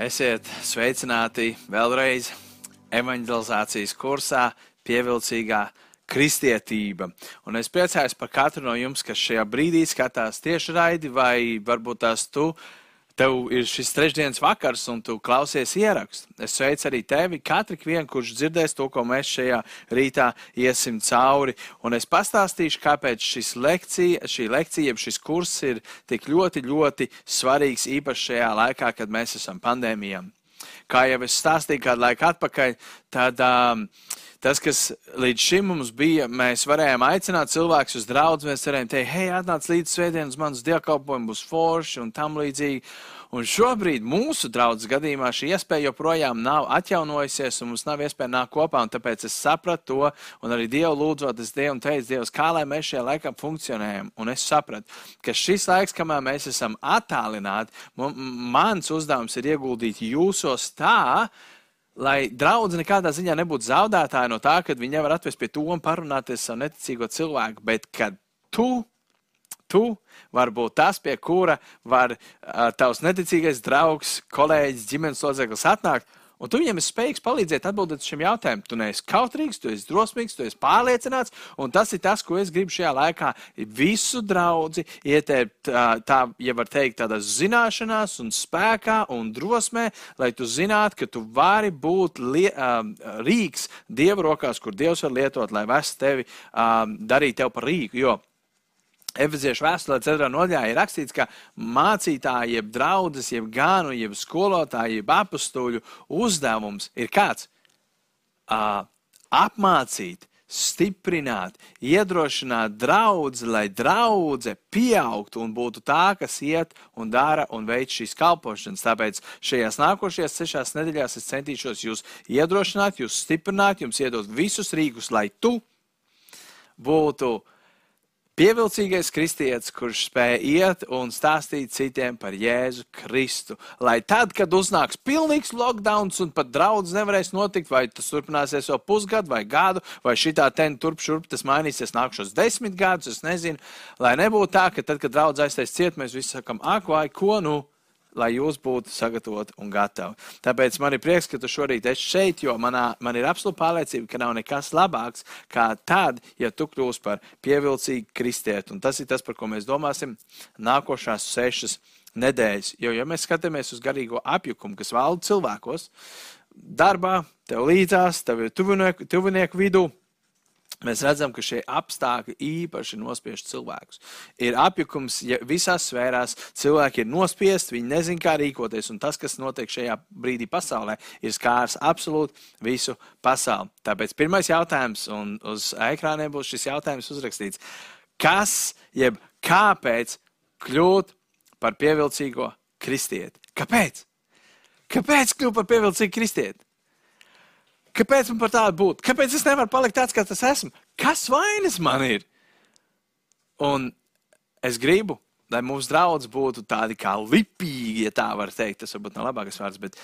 Esiet sveicināti vēlreiz evanģelizācijas kursā, pievilcīgā kristietība. Un es priecājos par katru no jums, kas šajā brīdī skatās tieši raidi, vai varbūt tās tu tev ir šis trešdienas vakars, un tu klausies ierakstu. Es sveicu arī tevi, katru vienu, kurš dzirdēs to, ko mēs šajā rītā iesim cauri. Un es pastāstīšu, kāpēc lekcija, šī lekcija, jeb šis kurs ir tik ļoti, ļoti svarīgs, īpaši šajā laikā, kad mēs esam pandēmijā. Kā jau es stāstīju kādu laiku atpakaļ, tad um, tas, kas līdz šim mums bija, mēs varējām aicināt cilvēkus uz draugu, mēs varējām teikt, hei, atnāc līdz svētdienas, mans dievkalpojums būs forši un tam līdzīgi. Un šobrīd mūsu draudzes gadījumā šī iespēja joprojām nav atjaunojusies, un mums nav iespēja nākt kopā. Tāpēc es sapratu to, un arī Dievu lūdzot, es Dievu teicu, Dievs, kā lai mēs šajā laikā funkcionējam. Un es sapratu, ka šis laiks, kamēr mēs esam attālināti, mans uzdevums ir ieguldīt jūsos tā, lai draudzene nekādā ziņā nebūtu zaudētāja no tā, ka viņi nevar atvest pie toma parunāties ar neticīgo cilvēku, bet kad tu tu vari būt tas, pie kura var uh, tavs neticīgais draugs, kolēģis, ģimenes loceklis atnākt. Un tu viņam esi spējīgs palīdzēt atbildēt uz šiem jautājumiem. Tu neesi kautrīgs, tu esi drosmīgs, tu esi pārliecināts. Un tas ir tas, ko es gribu šajā laikā visu draugu ieteikt, tā, tā ja var teikt, tādā zināšanās, un spēkā un drosmē, lai tu zinātu, ka tu vari būt lie, um, rīks Dieva rokās, kur Dievs var lietot, lai vest tevi, um, darīt tevi par rīku. Jo Efeziešu vēstulē 4. nodaļā ir rakstīts, ka mācītāji, jeb draugs, jeb gānu, jeb skolotāji, jeb apstuļu uzdevums ir kāds? Uh, apmācīt, stiprināt, iedrošināt draugu, lai draudzene pieaugtu un būtu tā, kas iet un dara un veic šīs kalpošanas. Tāpēc šajās nākošajās sešās nedēļās es centīšos jūs iedrošināt, jūs stiprināt, jums iedot visus rīkus, lai tu būtu Pievilcīgais kristietis, kurš spēja iet un stāstīt citiem par Jēzu Kristu. Lai tad, kad uznāks pilnīgs lockdown un pat draudz nevarēs notikt, vai tas turpināsies vēl pusgadu vai gadu, vai šitā ten turp šurp tas mainīsies nākšos desmit gadus, es nezinu. Lai nebūtu tā, ka tad, kad draudz aiztais ciet, mēs visi sakam, ak, vai ko nu? Lai jūs būtu sagatavoti un gatavi. Tāpēc man ir prieks, ka tu šorīt esi šeit, jo manā, man ir absolūta pārliecība, ka nav nekas labāks kā tad, ja tu kļūsi par pievilcīgu kristieti. Un tas ir tas, par ko mēs domāsim nākošās sešas nedēļas. Jo, ja mēs skatāmies uz garīgo apjukumu, kas valda cilvēkos, darbā, tev līdzās, tev ir tuvinieku, tuvinieku vidū, Mēs redzam, ka šie apstākļi īpaši nospiež cilvēkus. Ir apjukums ja visās sfērās, cilvēki ir nospiesti, viņi nezina, kā rīkoties, un tas, kas notiek šajā brīdī pasaulē, ir skārs absolūti visu pasauli. Tāpēc pirmais jautājums, un uz ekrāniem būs šis jautājums uzrakstīts. Kas, jeb kāpēc kļūt par pievilcīgo kristieti? Kāpēc? Kāpēc kļūt par pievilcīgu kristieti? Kāpēc man par tādu būt? Kāpēc es nevaru palikt tāds, kāds es esmu? Kas vainas man ir? Un es gribu, lai mūsu draugi būtu tādi kā lipīgi, ja tā var teikt. Tas varbūt nav labākais vārds, bet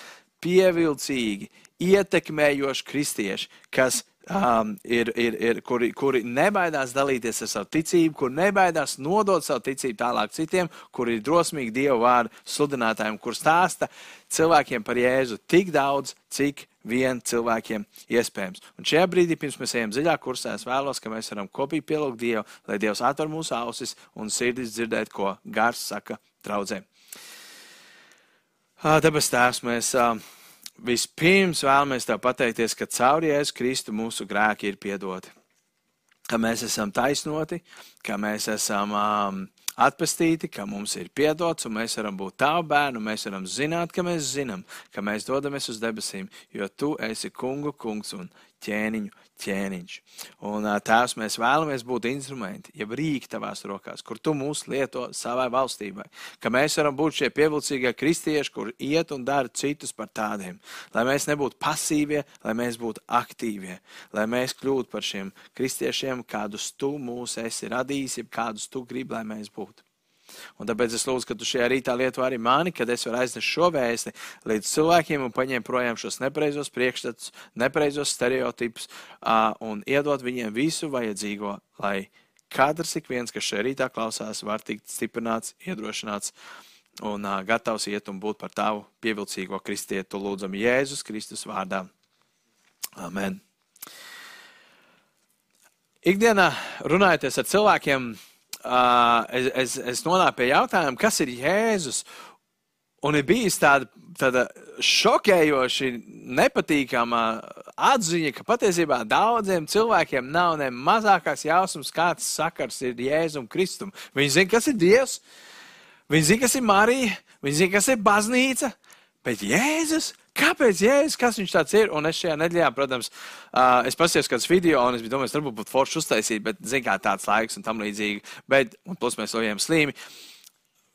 pievilcīgi, ietekmējoši kristieši, kas um, ir, ir, ir, kuri, kuri nebaidās dalīties ar savu ticību, kur nebaidās nodot savu ticību tālāk citiem, kuri ir drosmīgi Dieva vārdu sludinātājiem, kur stāsta cilvēkiem par Jēzu tik daudz, cik vien cilvēkiem iespējams. Un šajā brīdī, pirms mēs ejam dziļāk kursā, es vēlos, ka mēs varam kopīgi pielūgt Dievu, lai Dievs atver mūsu ausis un sirdis dzirdēt, ko gars saka draudzēm. Debes Tēvs, mēs vispirms vēlamies Tev pateikties, ka caur Jēzu Kristu mūsu grēki ir piedoti. Ka mēs esam taisnoti, ka mēs esam um, atpestīti, ka mums ir piedots, un mēs varam būt tavi bērni, un mēs varam zināt, ka mēs zinām, ka mēs dodamies uz debesīm, jo tu esi kungu kungs un ķēniņu ķēniņš. Un tēvs, mēs vēlamies būt instrumenti, jeb rīki tavās rokās, kur tu mūs lieto savai valstībai. Ka mēs varam būt šie pievilcīgie kristieši, kur iet un dara citus par tādiem. Lai mēs nebūtu pasīvie, lai mēs būtu aktīvie. Lai mēs kļūtu par šiem kristiešiem, kādus tu mūs esi radījis, jeb kādus tu gribi, lai mēs būtu. Un tāpēc es lūdzu, ka tu šajā rītā lieto arī mani, kad es varu aiznest šo vēsti līdz cilvēkiem un paņemt projām šos nepareizos priekšstats, nepareizos stereotipus uh, un iedot viņiem visu vajadzīgo, lai katrs ik viens, kas šajā rītā klausās, var tikt stiprināts, iedrošināts un uh, gatavs iet un būt par tavu pievilcīgo kristietu. Lūdzam Jēzus Kristus vārdā. Amen. Ikdienā runājoties ar cilvēkiem, uh, es, es, es nonāku pie jautājuma, kas ir Jēzus. Un ir bijis tāda, tāda šokējoši nepatīkama atziņa, ka patiesībā daudziem cilvēkiem nav ne mazākās jausmas, kāds sakars ir Jēzum Kristum. Viņi zina, kas ir Dievs, viņi zina, kas ir Marija, viņi zina, kas ir baznīca, bet Jēzus Kāpēc Jēzus, kas viņš tāds ir? Un es šajā nedēļā, protams, uh, es paskatījos kāds video, un es domājis, varbūt būtu forši uztaisīt, bet, zin kā, tāds laiks un tam līdzīgi. Bet, un plus mēs vēl bijām slīmi.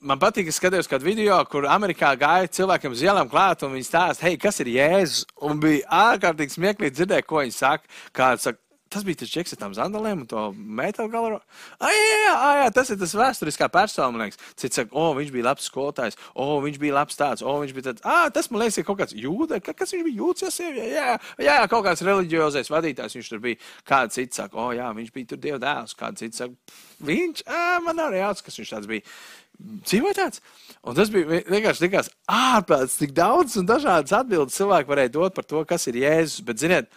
Man patīk, ka skatījos kādu video, kur Amerikā gāja cilvēkiem uz ielām klāt, un viņi stāsta, hei, kas ir Jēzus? Un bija ārkārtīgi smieklīgi dzirdēt, ko viņi saka. Kāds saka, Tas bija tas čeks ar tām zandalēm un to metālu galvaru. Ah, jā, jā, jā, tas ir tas vēsturiskā persona. Cits saka, o, viņš bija labs skolotājs, o, viņš bija labs tāds, o, viņš bija tāds. Ah, tas man liekas, ir kaut kāds jūda, kas viņš bija jūtas, jā, jā, jā, jā, kaut kāds reliģiozais vadītājs. Viņš tur bija. Kāds cits saka, o, jā, viņš bija tur dieva dēls. Kāds cits saka, viņš, ah, man nav jāatcerās, kas viņš tāds bija. Dzīvoja tāds. Un tas bija vienkārši likās ārprāts, tik daudz un dažādas atbildes cilvēki varēja dot par to, kas ir Jēzus. Bet, ziniet,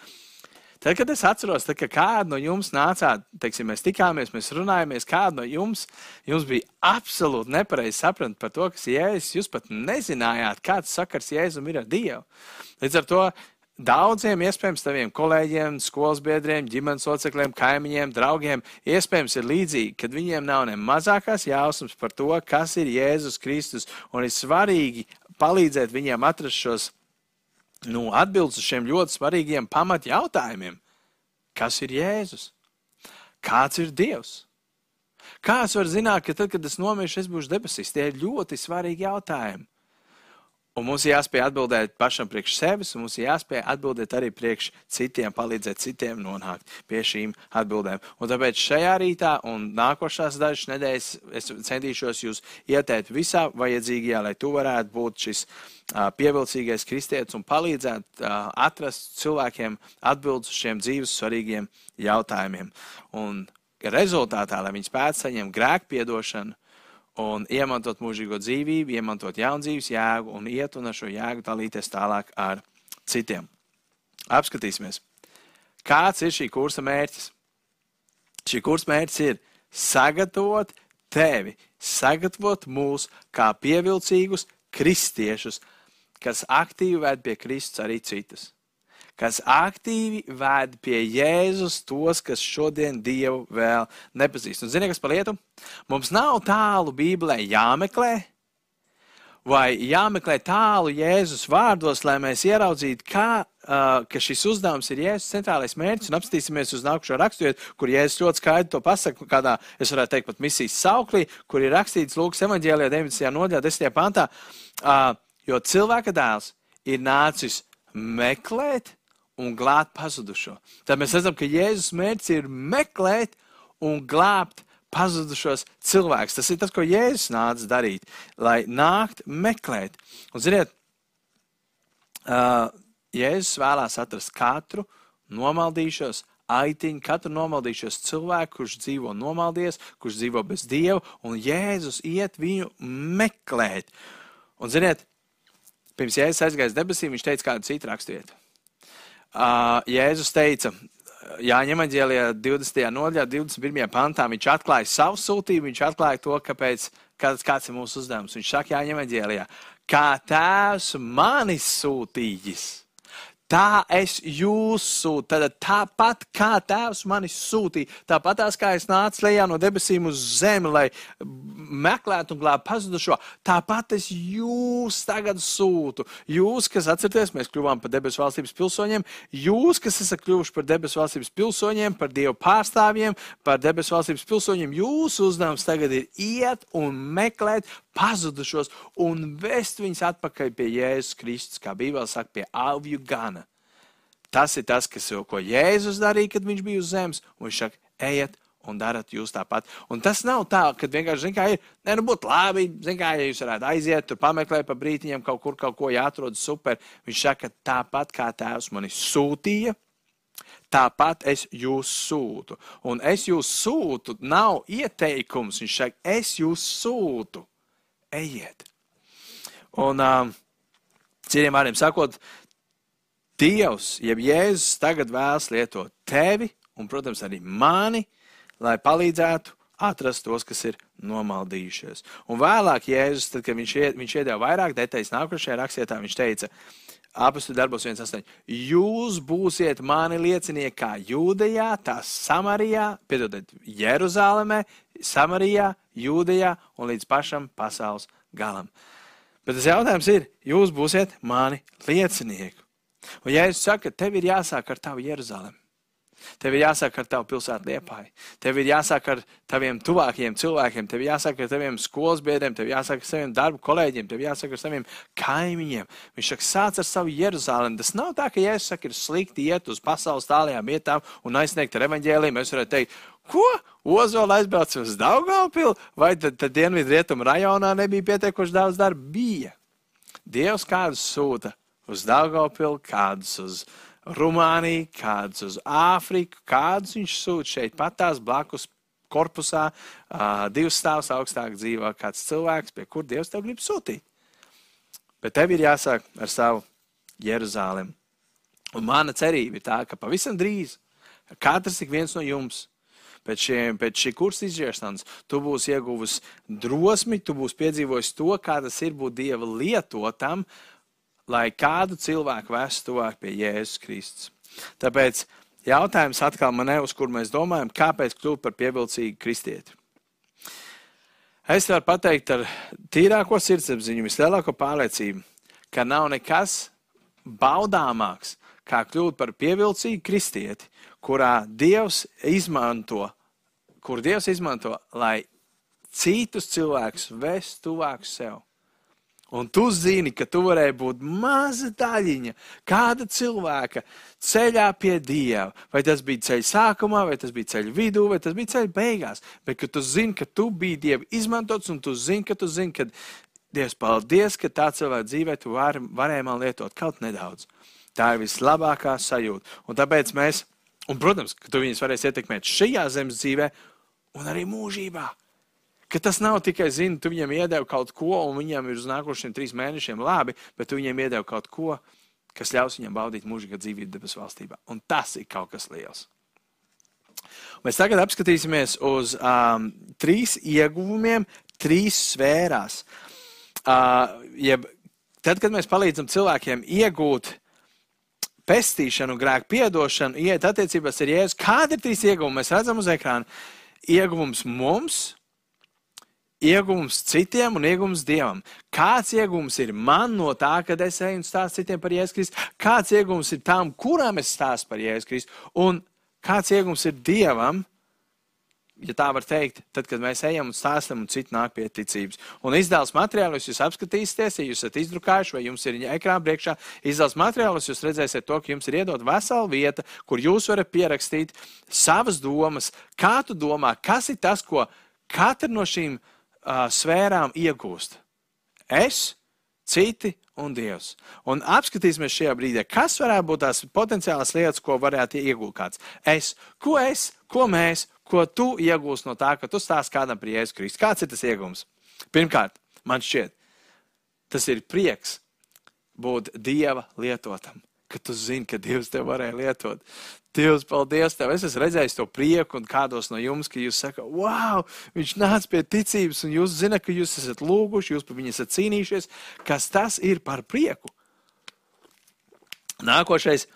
Tad, kad es atceros, tad, ka kāda no jums nācāt, teiksim, mēs tikāmies, mēs runājāmies, kāda no jums, jums bija absolūti nepareizi saprast par to, kas ir Jēzus. Jūs pat nezinājāt, kāds sakars Jēzum ir ar Dievu. Līdz ar to daudziem, iespējams, taviem kolēģiem, skolas biedriem, ģimenes locekļiem, kaimiņiem, draugiem, iespējams, ir līdzīgi, kad viņiem nav ne mazākās jausmas par to, kas ir Jēzus Kristus, un ir svarīgi palīdzēt viņiem atrast šos nu, atbildes uz šiem ļoti svarīgiem pamat jautājumiem. Kas ir Jēzus? Kāds ir Dievs? Kāds var zināt, ka tad, kad es nomiršu, es būšu debesīs? Tie ir ļoti svarīgi jautājumi. Un mums jāspēj atbildēt pašam priekš sevis, un mums jāspēj atbildēt arī priekš citiem, palīdzēt citiem nonākt pie šīm atbildēm. Un tāpēc šajā rītā un nākošās dažas nedēļas es centīšos jūs ieteikt visā vajadzīgajā, lai tu varētu būt šis pievilcīgais kristietis un palīdzēt atrast cilvēkiem atbildes uz šiem dzīves svarīgiem jautājumiem. Un rezultātā, lai viņi spētu saņemt grēku piedošanu, un iemantot mūžīgo dzīvību, iemantot jaundzīves jēgu un iet un ar šo jēgu dalīties tālāk ar citiem. Apskatīsimies, kāds ir šī kursa mērķis. Šī kursa mērķis ir sagatavot tevi, sagatavot mūs kā pievilcīgus kristiešus, kas aktīvi ved pie Kristus arī citus kas aktīvi ved pie Jēzus tos, kas šodien Dievu vēl nepazīst. Un ziniet, kas par lietu? Mums nav tālu Bībelē jāmeklē, vai jāmeklē tālu Jēzus vārdos, lai mēs ieraudzītu, kā, uh, ka šis uzdevums ir Jēzus centrālais mērķis, un apstīsimies uz nākušo raksturvietu, kur Jēzus ļoti skaidri to pasaka, kādā, es varētu teikt, pat misijas sauklī, kur ir rakstīts Lūkas evaņģēlijā 19. nodaļā 10. pantā, uh, jo cilvēka dēls ir nācis meklēt un glābt pazudušo. Tad mēs redzam, ka Jēzus mērķis ir meklēt un glābt pazudušos cilvēkus. Tas ir tas, ko Jēzus nāca darīt, lai nākt meklēt. Un, ziniet, uh, Jēzus vēlās atrast katru nomaldīšos, aitiņu, katru nomaldīšos cilvēku, kurš dzīvo nomaldies, kurš dzīvo bez dieva, un Jēzus iet viņu meklēt. Un, ziniet, pirms Jēzus aizgāja debesīm, viņš teica kādu citu raksturvietu. Jēzus teica, Jāņem Aģēlijā 20. nodaļā, 21. pantā, viņš atklāja savu sūtību, viņš atklāja to, kāpēc, kāds, kāds ir mūsu uzdevums. Viņš saka Jāņem Aģēlijā, kā tēvs manis sūtījis Tā es jūs sūtu, tad tāpat kā Tēvs mani sūtīja, tāpat kā es nācu lejā no debesīm uz zemi, lai meklētu un glābtu pazudušo, tāpat es jūs tagad sūtu. Jūs, kas atcerieties, mēs kļuvām par debesu valstības pilsoņiem, jūs, kas esat kļuvuši par debesu valstības pilsoņiem, par Dievu pārstāvjiem, par debesu valstības pilsoņiem, jūsu uzdevums tagad ir iet un meklēt pazudušos un vest viņus atpakaļ pie Jēzus Kristus, kā Bībele saka, pie avju gana. Tas ir tas, kas, ko Jēzus darīja, kad viņš bija uz zemes. Viņš saka, ejiet un darat jūs tāpat. Un tas nav tā, ka vienkārši, zin, kā ir, ne, nu būtu labi, zin, kā, ja jūs varētu aiziet, tur pameklēt pa brītiņam kaut kur kaut ko jāatrod super. Viņš saka, tāpat kā tēvs mani sūtīja, tāpat es jūs sūtu. Un es jūs sūtu, nav ieteikums. Viņš saka, es jūs sūtu. Ejiet, Un, uh, citiem vārdiem sakot, Dievs, jeb Jēzus tagad vēlas lietot tevi un, protams, arī mani, lai palīdzētu atrast tos, kas ir nomaldījušies. Un vēlāk Jēzus, tad, kad viņš, ied, viņš iedeva vairāk detaļas nākošajā rakstietā, viņš teica, apakstu darbos 1.8. Jūs būsiet mani liecinieki kā Jūdejā, tā Samarijā, piedodiet, Jeruzālēmē, Samarijā, Jūdejā un līdz pašam pasaules galam. Bet tas jautājums ir, jūs būsiet mani liecinieki. Un ja es saku, tev ir jāsāk ar tavu Jeruzalemi, Tev ir jāsāk ar tavu pilsētu liepāju. Tev ir jāsāk ar taviem tuvākajiem cilvēkiem, tev ir jāsāk ar taviem skolas biedriem, tev jāsāk ar saviem darba kolēģiem, tev jāsāk ar saviem kaimiņiem. Viņš saka, sāc ar savu Jeruzalemi. Tas nav tā, ka Jēzus saka, ir slikti iet uz pasaules tālajām vietām un aizsniegt ar evaņģēlīm. Mēs varētu teikt, ko? Ozola aizbrauc uz Daugavpilu, vai tad, tad dienvidu rietumu rajonā nebija pietiekoši daudz darba? Bija. Dievs kādus sūta uz Daugavpilu, kādus uz Rumāniju, kādus uz Āfriku, kādus viņš sūta šeit patās blakus korpusā, uh, divus stāvus augstāk dzīvo kāds cilvēks, pie kur Dievs tev grib sūtīt. Bet tev ir jāsāk ar savu Jeruzālēm. Un mana cerība ir tā, ka pavisam drīz katrs ik viens no jums pēc, šiem, pēc šī kursa iziešanas, tu būsi ieguvis drosmi, tu būsi piedzīvojis to, kā tas ir būt Dieva lietotam, uh, lai kādu cilvēku vestu tuvāk pie Jēzus Kristus. Tāpēc jautājums atkal man ne uz kur mēs domājam, kāpēc kļūt par pievilcīgu kristieti. Es varu pateikt ar tīrāko sirdsapziņu, vislielāko pārliecību, ka nav nekas baudāmāks, kā kļūt par pievilcīgu kristieti, kurā Dievs izmanto, kur Dievs izmanto, lai citus cilvēkus vestu tuvāk sev. Un tu zini, ka tu varēji būt maza daļiņa kāda cilvēka ceļā pie Dieva. Vai tas bija ceļa sākumā, vai tas bija ceļa vidū, vai tas bija ceļa beigās. Bet tu zini, ka tu biji Dieva izmantots, un tu zini, ka tu zini, ka Dievs, paldies, ka tā cilvēka dzīvē tu var, varēji man lietot kaut nedaudz. Tā ir vislabākā sajūta. Un tāpēc mēs, un protams, ka tu viņus varēsi ietekmēt šajā zemes dzīvē un arī mūžībā. Ka tas nav tikai, zini, tu viņam iedevi kaut ko, un viņam ir uz nākošiem trīs mēnešiem labi, bet tu viņam iedevi kaut ko, kas ļaus viņam baudīt mūžīgā dzīvību debesu valstībā. Un tas ir kaut kas liels. Mēs tagad apskatīsimies uz um, trīs ieguvumiem, trīs sfērās. Uh, jeb, tad, kad mēs palīdzam cilvēkiem iegūt pestīšanu, grēku piedošanu, iet attiecībās ar Jēzu, kādi ir trīs ieguvumi? Mēs redzam uz ekrāna. Ieguvums mums, iegūms citiem un iegūms dievam. Kāds iegūms ir man no tā, kad es eju un stāstu citiem par Jēzus Kristu? Kāds iegūms ir tām, kurām es stāstu par Jēzus Kristu? Un kāds iegūms ir dievam? Ja tā var teikt, tad, kad mēs ejam un stāstām, un citi nāk pie ticības. Un izdevums materiālus jūs apskatīsieties, ja jūs esat izdrukājuši, vai jums ir ekrāna priekšā. Izdevums materiālus jūs redzēsiet to, ka jums ir iedot vesela vieta, kur jūs varat pierakstīt savas domas, kā tu domā, kas ir tas, ko katra no šīm uh, uh, sfērām iegūst. Es, citi un Dievs. Un apskatīsimies šajā brīdī, kas varētu būt tās potenciālās lietas, ko varētu iegūt kāds. Es, ko es, ko mēs, ko tu iegūsi no tā, ka tu stāst kādam par Jēzu Kristu. Kāds ir tas iegūms? Pirmkārt, man šķiet, tas ir prieks būt Dieva lietotam ka tu zini, ka Dievs tev varēja lietot. Dievs, paldies tev! Es esmu redzējis to prieku, un kādos no jums, ka jūs sakat, wow, viņš nāca pie ticības, un jūs zinat, ka jūs esat lūguši, jūs par viņu esat cīnījušies. Kas tas ir par prieku? Nākošais,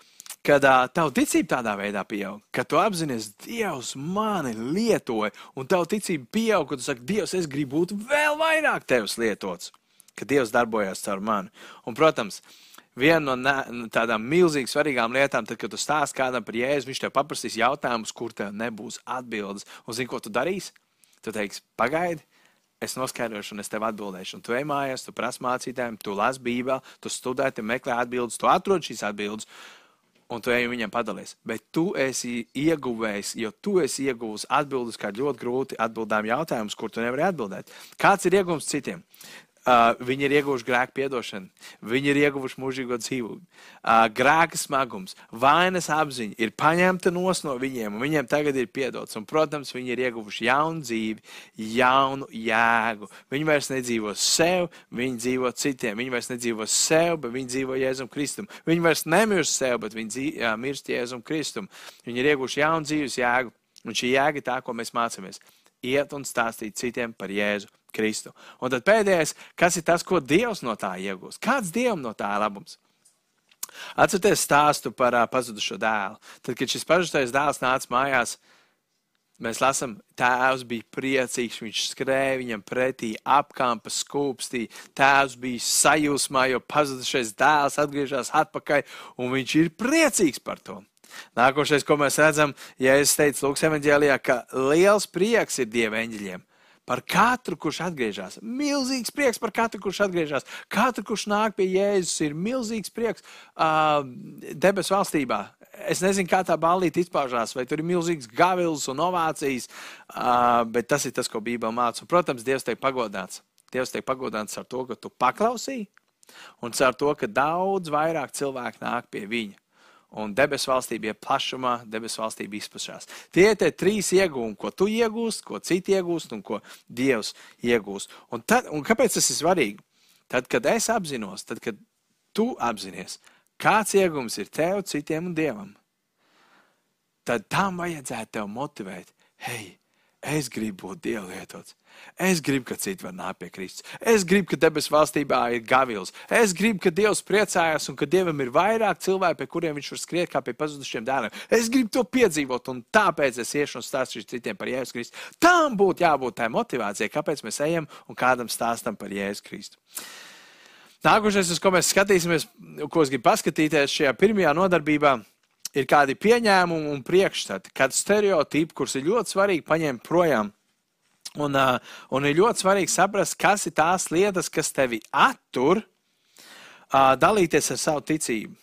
kad uh, tava ticība tādā veidā pieaug, ka tu apzinājies, Dievs mani lietoja, un tava ticība pieaug, kad tu saki, Dievs, es gribu būt vēl vairāk tevis lietots, ka Dievs darbojas caur mani. Un, protams, viena no tādām milzīgi svarīgām lietām, tad, kad tu stāst kādam par jēzu, viņš tev paprasīs jautājumus, kur tev nebūs atbildes. Un zini, ko tu darīsi? Tu teiksi, pagaidi, es noskaidrošu, un es tev atbildēšu. Un tu ej mājās, tu prasi mācītājiem, tu lasi Bībeli, tu studē, tu meklē atbildes, tu atrod šīs atbildes. Un tu ej viņam padalies. Bet tu esi ieguvējis, jo tu esi ieguvis atbildes, kā ļoti grūti atbildām jautājumus, kur tu nevari atbildēt. Kāds ir ieguvums citiem? Uh, viņi ir ieguvuši grēku piedošanu, viņi ir ieguvuši mūžīgo dzīvību. Uh, grēka smagums, vainas apziņa ir paņemta no viņiem, un viņiem tagad ir piedots. Un, protams, viņi ir ieguvuši jaunu dzīvi, jaunu jēgu. Viņi vairs nedzīvo sev, viņi dzīvo citiem. Viņi vairs nedzīvo sev, bet viņi dzīvo Jēzum Kristum. Viņi vairs nemirst sev, bet viņi dzīvo, uh, mirst Jēzum Kristum. Viņi ir ieguvuši jaunu dzīves jēgu, un šī jēga ir tā, ko mēs mācāmies. Iet un stāstīt citiem par Jēzu Kristu. Un tad pēdējais, kas ir tas, ko Dievs no tā iegūs? Kāds Dievam no tā ir labums? Atcerieties stāstu par uh, pazudušo dēlu. Tad, kad šis pazudušais dēls nāca mājās, mēs lasām, tēvs bija priecīgs, viņš skrēja viņam pretī, apkampa skūpstī. Tēvs bija sajūsmā, jo pazudušais dēls atgriežas atpakaļ, un viņš ir priecīgs par to. Nākošais, ko mēs redzam, ja es teicu Lūks evanģēlijā, ka liels prieks ir Dieva eņģeļiem par katru, kurš atgriežas. Milzīgs prieks par katru, kurš atgriežas. Katru, kurš nāk pie Jēzus, ir milzīgs prieks uh, debesu valstībā. Es nezinu, kā tā ballīte izpaužās, vai tur ir milzīgs gavils un ovācijas, uh, bet tas ir tas, ko Bībele māca. Un, protams, Dievs tiek pagodināts. Dievs tiek pagodināts ar to, ka tu paklausīji, un ar to, ka daudz vairāk cilvēku nāk pie viņa un debesu valstība ir plašumā, debesu valstība izplatās. Tie ir trīs iegūmi, ko tu iegūsti, ko citi iegūst un ko Dievs iegūst. Un, tad, un kāpēc tas ir svarīgi? Tad, kad es apzinos, tad, kad tu apzinājies, kāds iegūms ir tev, citiem un Dievam, tad tam vajadzētu tev motivēt. Hei, es gribu būt Dieva lietots. Es gribu, ka citi var nākt pie Kristus. Es gribu, ka debesu valstībā ir gavils. Es gribu, ka Dievs priecājas un ka Dievam ir vairāk cilvēku, pie kuriem viņš var skriet kā pie pazudušiem dēliem. Es gribu to piedzīvot, un tāpēc es iešu un stāstīšu citiem par Jēzu Kristu. Tam būtu jābūt tai motivācijai, kāpēc mēs ejam un kādam stāstam par Jēzu Kristu. Nākošais, uz ko mēs skatīsimies, ko es gribu paskatīties šajā pirmajā nodarbībā, ir kādi pieņēmumi un priekšstati, kādi stereotipi, kurus ir ļoti svarīgi paņemt projām Un, uh, un ir ļoti svarīgi saprast, kas ir tās lietas, kas tevi attur uh, dalīties ar savu ticību.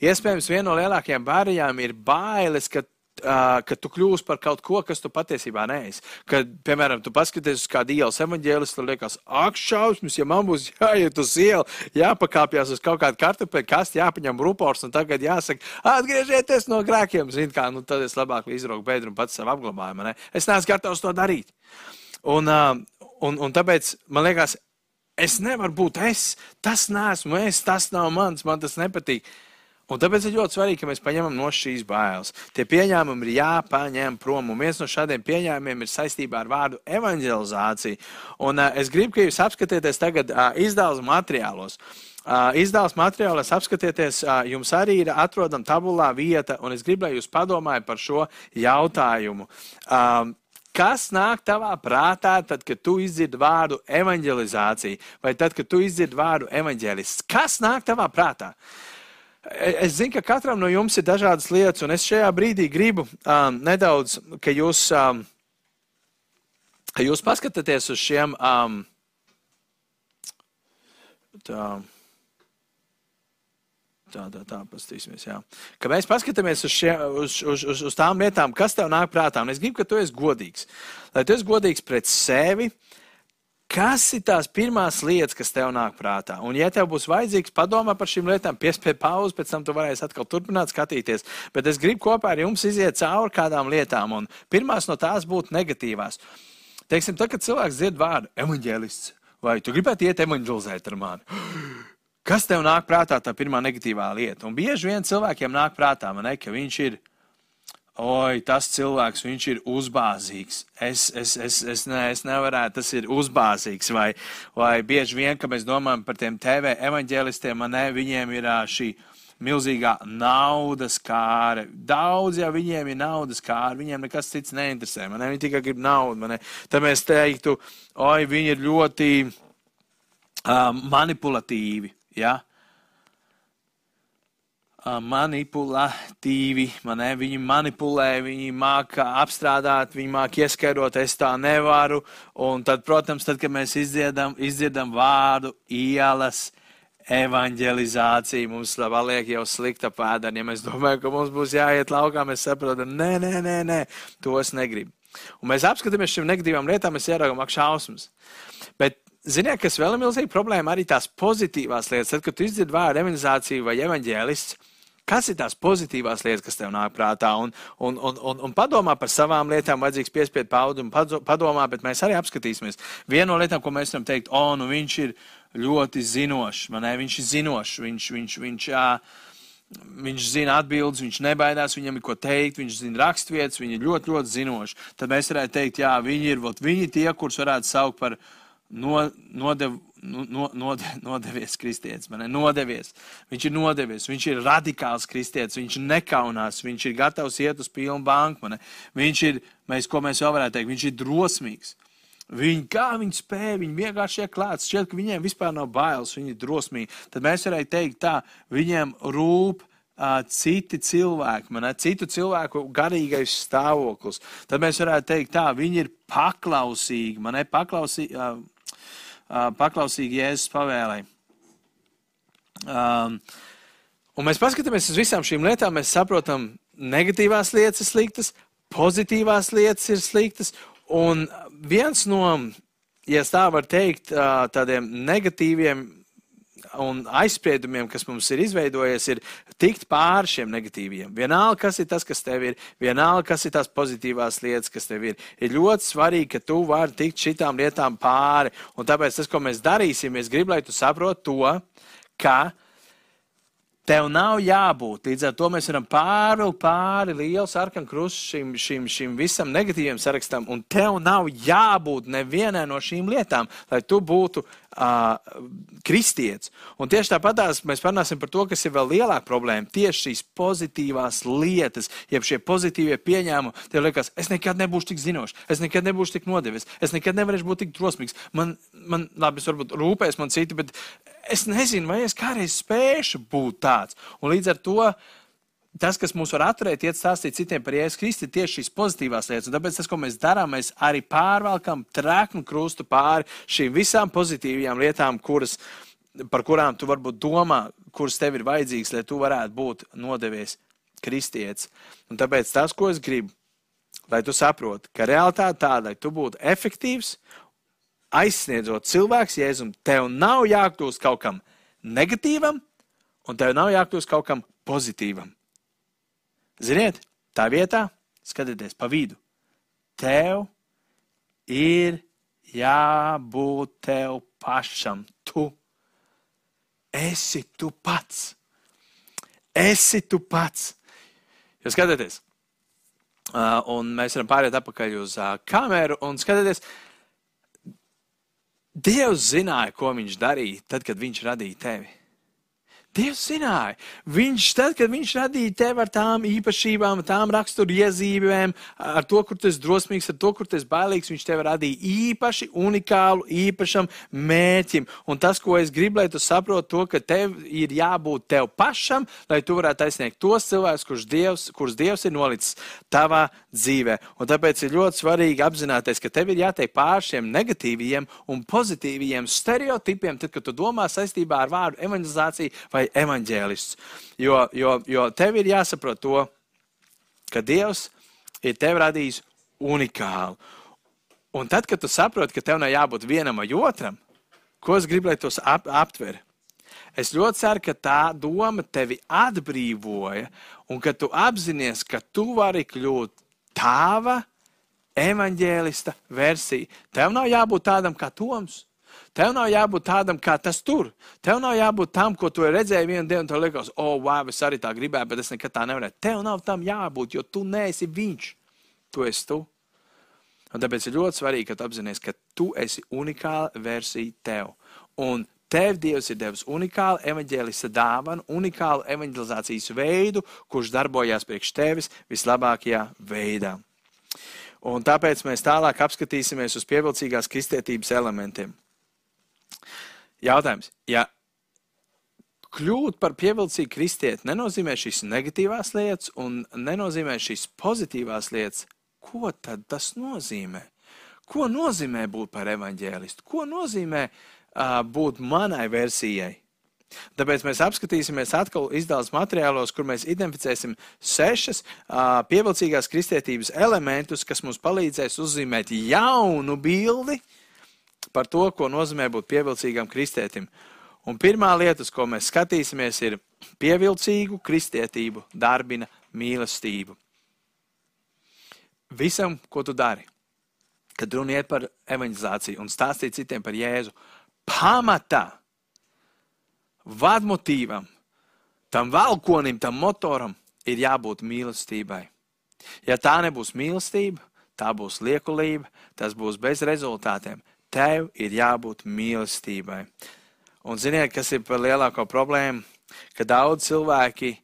Iespējams, viena no lielākajām barjerām ir bailes, ka, uh, ka tu kļūsi par kaut ko, kas tu patiesībā neesi. Kad, piemēram, tu paskaties uz kādu ielas evaņģēlistu, tad liekas, ak, šausmas, ja man būs jāiet uz ielu, jāpakāpjas uz kaut kādu kartupeli, kas jāpaņem rupors, un tagad jāsaka, atgriezieties no grēkiem. Zini, kā, nu, tad es labāk izraugu bedru un pats sev apglabājumu. Ne? Es neesmu gatavs to darīt. Un, un, un tāpēc man liekas, es nevaru būt es. Tas neesmu es, tas nav mans, man tas nepatīk. Un tāpēc ir ļoti svarīgi, ka mēs paņemam no šīs bailes. Tie pieņēmumi ir jāpaņem prom. Un viens no šādiem pieņēmumiem ir saistībā ar vārdu evanģelizācija. Un, uh, es gribu, ka jūs apskatieties tagad uh, izdevuma materiālos. Uh, izdevuma materiālos apskatieties, uh, jums arī ir atrodama tabulā vieta, un es gribu, lai jūs padomājat par šo jautājumu. Um, Kas nāk tavā prātā, tad, kad tu izdzirdi vārdu evanģelizācija, vai tad, kad tu izdzirdi vārdu evanģēlists? Kas nāk tavā prātā? E, es zinu, ka katram no jums ir dažādas lietas, un es šajā brīdī gribu um, nedaudz, ka jūs, um, ka jūs paskatāties uz šiem. Um, tā, Tā, tā, tā, paskatīsimies. Jā. Ka mēs paskatāmies uz, šie, uz, uz, uz, uz tām lietām, kas tev nāk prātā. Un es gribu, ka tu esi godīgs. Lai tu esi godīgs pret sevi, kas ir tās pirmās lietas, kas tev nāk prātā. Un, ja tev būs vajadzīgs padomā par šīm lietām, piespēj pauzi, pēc tam tu varēsi atkal turpināt skatīties. Bet es gribu kopā ar jums iziet cauri kādām lietām. Un pirmās no tās būtu negatīvās. Teiksim, tad, kad cilvēks dzird vārdu evaņģēlists, vai tu gribētu iet evaņģelizēt ar mani? Kas tev nāk prātā tā pirmā negatīvā lieta? Un bieži vien cilvēkiem nāk prātā, ne, ka viņš ir, oi, tas cilvēks, viņš ir uzbāzīgs. Es, es, es, es, ne, es nevarētu, tas ir uzbāzīgs. Vai, vai bieži vien, kad mēs domājam par tiem TV evaņģēlistiem, ne, viņiem ir šī milzīgā naudas kāra. Daudz jau viņiem ir naudas kāra, viņiem nekas cits neinteresē. Man ne, viņi tikai grib naudu. Tad mēs teiktu, oi, viņi ir ļoti um, manipulatīvi. Ja? Manipulatīvi. Man, ne, viņi manipulē, viņi māca apstrādāt, viņi māca ieskaidrot, es tā nevaru. Un tad, protams, tad, kad mēs izdziedam, izdziedam vārdu ielas. Evangelizācija mums paliek jau slikta pēda. Ja mēs domājam, ka mums būs jāiet laukā, mēs saprotam, nē, nē, nē, nē to es negribu. Un mēs apskatāmies šīm negatīvām lietām, mēs ieraugām, šausmas. Bet ziniet, kas vēl ir milzīga problēma, arī tās pozitīvās lietas. Tad, kad tu izdzirdi vārdu evanģelizācija vai evanģēlists, kas ir tās pozitīvās lietas, kas tev nāk prātā, un, un, un, un, un padomā par savām lietām, vajadzīgs piespiedu paudu un padomā, bet mēs arī apskatīsimies. Viena no lietām, ko mēs varam teikt, o, nu viņš ir ļoti zinošs, man ne, viņš ir zinošs, viņš, viņš, viņš, jā, viņš zina atbildes, viņš nebaidās, viņam ir ko teikt, viņš zina rakstvietas, viņi ir ļoti, ļoti zinoši. Tad mēs varētu teikt, jā, viņi ir, vot, viņi tie, kurus varētu saukt par no, nodevu Nu, no, node, nodevies kristietis, man ir nodevies. Viņš ir nodevies, viņš ir radikāls kristietis, viņš nekaunās, viņš ir gatavs iet uz pilnu banku. Man. Viņš ir, mēs, ko mēs vēl varētu teikt, viņš ir drosmīgs. Viņi, kā viņi spēja, viņi vienkārši ir klāts. Šķiet, ka viņiem vispār nav bailes, viņi ir drosmīgi. Tad mēs varētu teikt tā, viņiem rūp uh, citi cilvēki, man, citu cilvēku garīgais stāvoklis. Tad mēs varētu teikt tā, viņi ir paklausīgi, man ir paklausīgi. Uh, paklausīgi Jēzus pavēlei. Um, un mēs paskatāmies uz visām šīm lietām, mēs saprotam, negatīvās lietas ir sliktas, pozitīvās lietas ir sliktas, un viens no, ja tā var teikt, tādiem negatīviem un aizspriedumiem, kas mums ir izveidojies, ir tikt pāri šiem negatīviem. Vienalga, kas ir tas, kas tev ir, vienalga, kas ir tās pozitīvās lietas, kas tev ir. Ir ļoti svarīgi, ka tu vari tikt šitām lietām pāri. Un tāpēc tas, ko mēs darīsim, es gribu, lai tu saproti to, ka Tev nav jābūt. Līdz ar to mēs varam pārvilkt pāri lielu sarkanu krustu šim, šim, šim visam negatīviem sarakstam, un tev nav jābūt nevienai no šīm lietām, lai tu būtu uh, kristietis. Un tieši tāpat mēs parunāsim par to, kas ir vēl lielāka problēma. Tieši šīs pozitīvās lietas, jeb šie pozitīvie pieņēmumi, tev liekas, es nekad nebūšu tik zinošs, es nekad nebūšu tik nodevis, es nekad nevarēšu būt tik drosmīgs. Man, man labi, es varbūt rūpēs man citi, bet es nezinu, vai es kādreiz spēšu būt tāds. Un līdz ar to tas, kas mūs var atturēt, iet stāstīt citiem par Jēzus Kristu, ir tieši šīs pozitīvās lietas. Un tāpēc tas, ko mēs darām, mēs arī pārvelkam treknu krustu pāri šīm visām pozitīvajām lietām, kuras, par kurām tu varbūt domā, kuras tev ir vajadzīgas, lai tu varētu būt nodevies kristietis. Un tāpēc tas, ko es gribu, lai tu saproti, ka realitāte tāda, lai tu būtu efektīvs, aizsniedzot cilvēks Jēzum, tev nav jākļūst kaut kam negatīvam, un tev nav jākļūst kaut kam pozitīvam. Ziniet, tā vietā, skatieties pa vidu, tev ir jābūt tev pašam. Tu esi tu pats. Esi tu pats. Jūs skatieties, un mēs varam pāriet atpakaļ uz kameru un skatieties, Dievs zināja, ko viņš darīja tad, kad viņš radīja tevi. Dievs zināja. Viņš, tad, kad viņš radīja tevi ar tām īpašībām, tām raksturiezīmēm, ar to, kur tu esi drosmīgs, ar to, kur tu esi bailīgs, viņš tevi radīja īpaši, unikālu, īpašam mērķim. Un tas, ko es gribu, lai tu saproti, to, ka tev ir jābūt tev pašam, lai tu varētu aizsniegt tos cilvēkus, kurus Dievs, kurus Dievs ir nolicis tavā dzīvē. Un tāpēc ir ļoti svarīgi apzināties, ka tev ir jātiek pār šiem negatīviem un pozitīviem stereotipiem, tad, kad tu domā saistībā ar vārdu evangelizāciju vai evaņģēlists. Jo, jo, jo tev ir jāsaprot to, ka Dievs ir tevi radījis unikālu. Un tad, kad tu saproti, ka tev nav jābūt vienam vai otram, ko es gribu, lai tos ap, aptver? Es ļoti ceru, ka tā doma tevi atbrīvoja, un ka tu apzinājies, ka tu vari kļūt tava evaņģēlista versija. Tev nav jābūt tādam kā Toms. Tev nav jābūt tādam, kā tas tur. Tev nav jābūt tam, ko tu redzēji vienu dienu, un tev liekas, o, oh, wow, es arī tā gribēju, bet es nekad tā nevarēju. Tev nav tam jābūt, jo tu neesi viņš. Tu esi tu. Un tāpēc ir ļoti svarīgi, ka tu apzinājies, ka tu esi unikāla versija tev. Un Tev Dievs ir devis unikālu evanģēlista dāvanu, unikālu evanģelizācijas veidu, kurš darbojās priekš tevis vislabākajā veidā. Un tāpēc mēs tālāk apskatīsimies uz pievilcīgās kristietības elementiem. Jautājums, ja kļūt par pievilcīgu kristieti nenozīmē šīs negatīvās lietas un nenozīmē šīs pozitīvās lietas, ko tad tas nozīmē? Ko nozīmē būt par evaņģēlistu? Ko nozīmē uh, būt manai versijai? Tāpēc mēs apskatīsimies atkal izdevuma materiālos, kur mēs identificēsim sešas uh, pievilcīgās kristietības elementus, kas mums palīdzēs uzzīmēt jaunu bildi par to, ko nozīmē būt pievilcīgam kristētim. Un pirmā lieta, ko mēs skatīsimies, ir pievilcīgu kristietību, darbina mīlestību. Visam, ko tu dari, kad runiet par evanģelizāciju un stāstīt citiem par Jēzu, pamatā, vadmotīvam, tam valkonim, tam motoram ir jābūt mīlestībai. Ja tā nebūs mīlestība, tā būs liekulība, tas būs bez rezultātiem. Tev ir jābūt mīlestībai. Un ziniet, kas ir par lielāko problēmu? Ka daudz cilvēki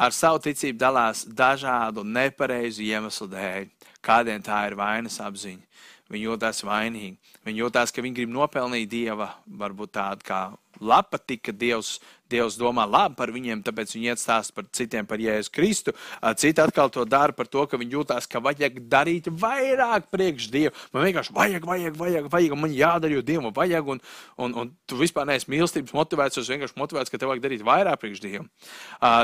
ar savu ticību dalās dažādu nepareizu iemeslu dēļ. Kādiem tā ir vainas apziņa. Viņi jūtas vainīgi. Viņi jūtas, ka viņi grib nopelnīt dieva, varbūt tādu kā lapa, tika Dievs Dievs domā labi par viņiem, tāpēc viņi iet stāst par citiem par Jēzu Kristu. Citi atkal to dara par to, ka viņi jūtās, ka vajag darīt vairāk priekš Dievu. Man vienkārši vajag, vajag, vajag, vajag un man jādara, jo Dievam vajag. Un, un, un tu vispār neesi mīlestības motivēts, es vienkārši motivēts, ka tev vajag darīt vairāk priekš Dievam.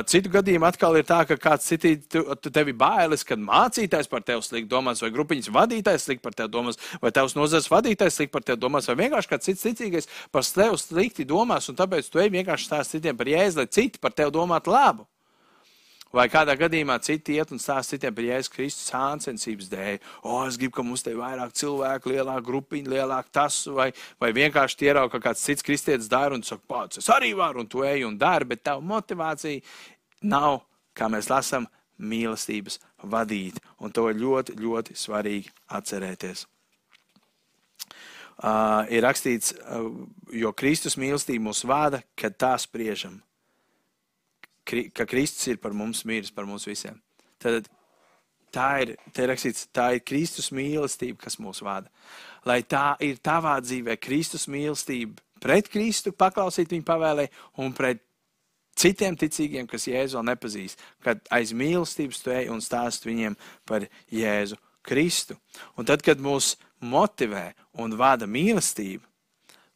Citu gadījumu atkal ir tā, ka kāds citi, tu, tu tevi bailes, kad mācītājs par tevi slikti domās, vai grupiņas vadītājs slikti par tevi domās, vai tavs nozares vadītājs slikti par tevi domās, vai vienkārši kāds cits ticīgais par tevi slikti domās, un tāpēc tu ej vienkārši stāst citiem par jēzu, lai citi par tevi domātu labu. Vai kādā gadījumā citi iet un stāsta citiem par Jēzus Kristus sāncensības dēļ. O, es gribu, ka mums te ir vairāk cilvēku, lielāka grupiņa, lielāka tas, vai, vai vienkārši ierauga, ka kāds cits kristietis dara un saka, pats, es arī varu, un tu ej un dari, bet tava motivācija nav, kā mēs lasām, mīlestības vadīt. Un to ir ļoti, ļoti svarīgi atcerēties. Uh, ir rakstīts, uh, jo Kristus mīlestība mūs vada, kad tā spriežam. Kri, ka Kristus ir par mums mīlis, par mums visiem. Tad tā ir, ir rakstīts, tā ir Kristus mīlestība, kas mūs vada. Lai tā ir tavā dzīvē, Kristus mīlestība pret Kristu, paklausīt viņa pavēlē un pret citiem ticīgiem, kas Jēzu vēl nepazīst. Kad aiz mīlestības tu ej un stāst viņiem par Jēzu Kristu. Un tad, kad mūs motivē un vada mīlestība,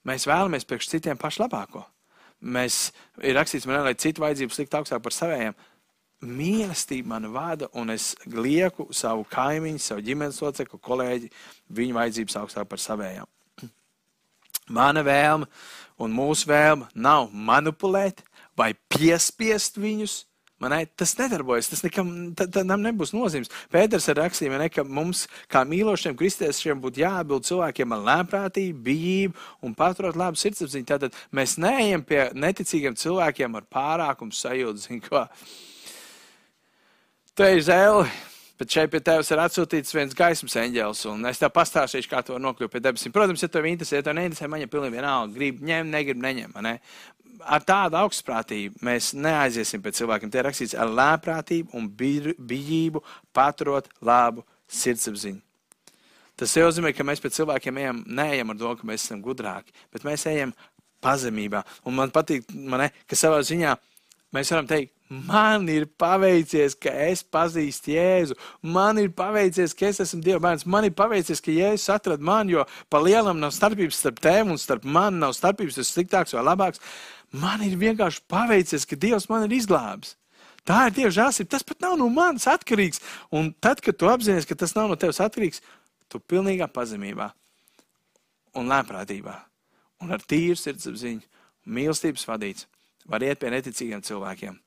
mēs vēlamies priekš citiem pašu labāko. Mēs ir rakstīts, man, lai citu vajadzības likt augstāk par savējiem. Mīlestība man vada, un es lieku savu kaimiņu, savu ģimenes locekli, kolēģi, viņu vajadzības augstāk par savējām. Mana vēlme un mūsu vēlme nav manipulēt vai piespiest viņus, Manai, tas nedarbojas, tas nekam, tam nebūs nozīmes. Pēters ir rakstījis, ka mums, kā mīlošiem kristiešiem, būtu jāatbild cilvēkiem ar lēmprātību, bijību un paturot labu sirdsapziņu. Tātad mēs neejam pie neticīgiem cilvēkiem ar pārākumu sajūtu. Te ir zēle, bet šeit pie tevis ir atsūtīts viens gaismas eņģēlis, un es tev pastāstīšu, kā to nokļūt pie debesīm. Protams, ja tev interesē, ja tev neinteresē, man jau pilnīgi vienalga, grib ņemt, negrib neņemt. Ne? ar tādu augstprātību mēs neaiziesim pie cilvēkiem. Tie rakstīts ar lēprātību un bijību, paturot labu sirdsapziņu. Tas nozīmē, ka mēs pie cilvēkiem ejam, neejam ar domu, ka mēs esam gudrāki, bet mēs ejam pazemībā. Un man patīk, man ne, ka savā ziņā mēs varam teikt, man ir paveicies, ka es pazīstu Jēzu. Man ir paveicies, ka es esmu Dieva bērns. Man ir paveicies, ka Jēzus atrada mani, jo pa lielam nav starpības starp tēmu un starp mani. Nav starpības, tas sliktāks vai labāks. Man ir vienkārši paveicies, ka Dievs man ir izglābis. Tā ir Dieva žēlstība. Tas pat nav no manis atkarīgs. Un tad, kad tu apzinājies, ka tas nav no tevis atkarīgs, tu pilnīgā pazemībā un lēprātībā un ar tīru sirdsapziņu, mīlestības vadīts, var iet pie neticīgiem cilvēkiem.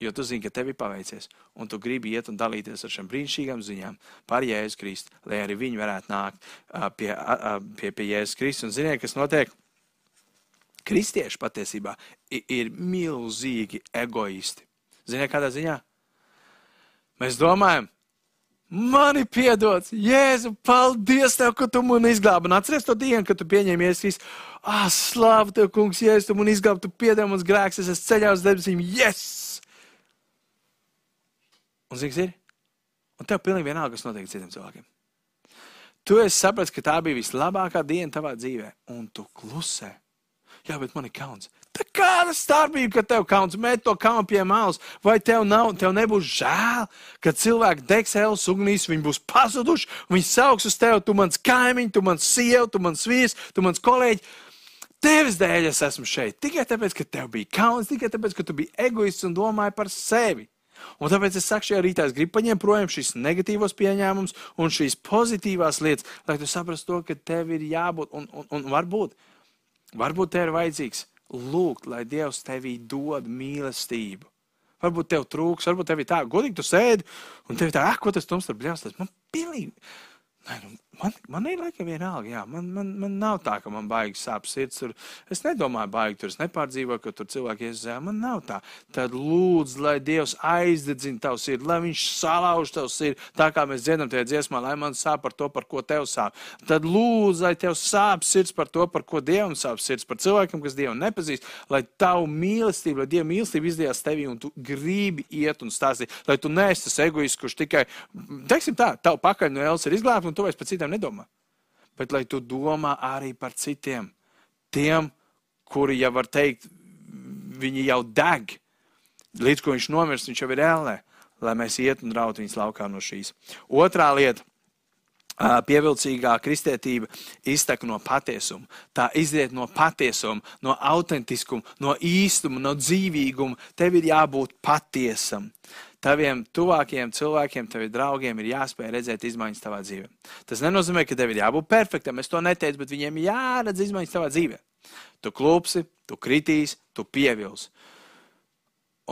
Jo tu zini, ka tev ir paveicies, un tu gribi iet un dalīties ar šīm brīnišķīgām ziņām par Jēzus Kristu, lai arī viņi varētu nākt pie, pie, pie Jēzus Kristus. Un ziniet, kas notiek? kristieši patiesībā ir milzīgi egoisti. Ziniet, kādā ziņā? Mēs domājam, man ir piedots, Jēzu, paldies tev, ka tu man izglābi. Atceries to dienu, kad tu pieņēmi Jēzus. Ah, slāv tev, kungs, Jēzus, tu man izglābi, tu piedēvi mums grēks, es esmu ceļā uz debesīm, yes! Un zini, kas ir? Un tev pilnīgi vienalga, kas notiek citiem cilvēkiem. Tu esi sapratis, ka tā bija vislabākā diena tavā dzīvē, un tu klusē. Jā, bet man ir kauns. Tā kāda starpība, ka tev kauns met to kaunu pie malas, vai tev, nav, tev nebūs žēl, ka cilvēki degs ēlas ugunīs, viņi būs pazuduši, viņi sauks uz tevi, tu mans kaimiņš, tu mans sieva, tu mans vīrs, tu mans kolēģis. Tevis dēļ es esmu šeit. Tikai tāpēc, ka tev bija kauns, tikai tāpēc, ka tu biji egoists un domāji par sevi. Un tāpēc es saku, šajā rītā es gribu paņemt projām šīs negatīvos pieņēmumus un šīs pozitīvās lietas, lai tu saprastu to, ka tev ir jābūt un, un, un varbūt, varbūt tev ir vajadzīgs lūgt, lai Dievs tevī dod mīlestību. Varbūt tev trūks, varbūt tev ir tā, godīgi tu sēdi un tev ir tā, ah, ko tas tums tur bļaustas. Man pilnīgi, nē, nu, Man, man ir laikam vienalga, jā, man, man, man nav tā, ka man baigi sāp sirds. Tur. Es nedomāju, baigi tur es nepārdzīvoju, ka tur cilvēki iesadzēja. Man nav tā. Tad lūdzu, lai Dievs aizdedzina tavu sirdi, lai viņš salauž tavu sirdi, tā kā mēs dziedam tajā dziesmā, lai man sāp par to, par ko tev sāp. Tad lūdzu, lai tev sāp sirds par to, par ko Dievam sāp sirds, par cilvēkiem, kas Dievu nepazīst, lai tavu mīlestību, lai Dieva mīlestība izdījās tevī un tu gribi iet un stāstīt, lai tu neesi tas egoists, kurš tikai, teiksim tā, tavu pakaļ no Elsas ir izglābts un tu vairs par citiem citiem nedomā. Bet lai tu domā arī par citiem, tiem, kuri jau var teikt, viņi jau deg. Līdz ko viņš nomirst, viņš jau ir ēlē, lai mēs iet un raut viņus laukā no šīs. Otrā lieta. Pievilcīgā kristietība iztek no patiesuma. Tā iziet no patiesuma, no autentiskuma, no īstuma, no dzīvīguma. Tev ir jābūt patiesam. Taviem tuvākajiem cilvēkiem, taviem draugiem ir jāspēj redzēt izmaiņas tavā dzīvē. Tas nenozīmē, ka tev ir jābūt perfektam. Es to neteicu, bet viņiem jāredz izmaiņas tavā dzīvē. Tu klupsi, tu kritīs, tu pievilsi.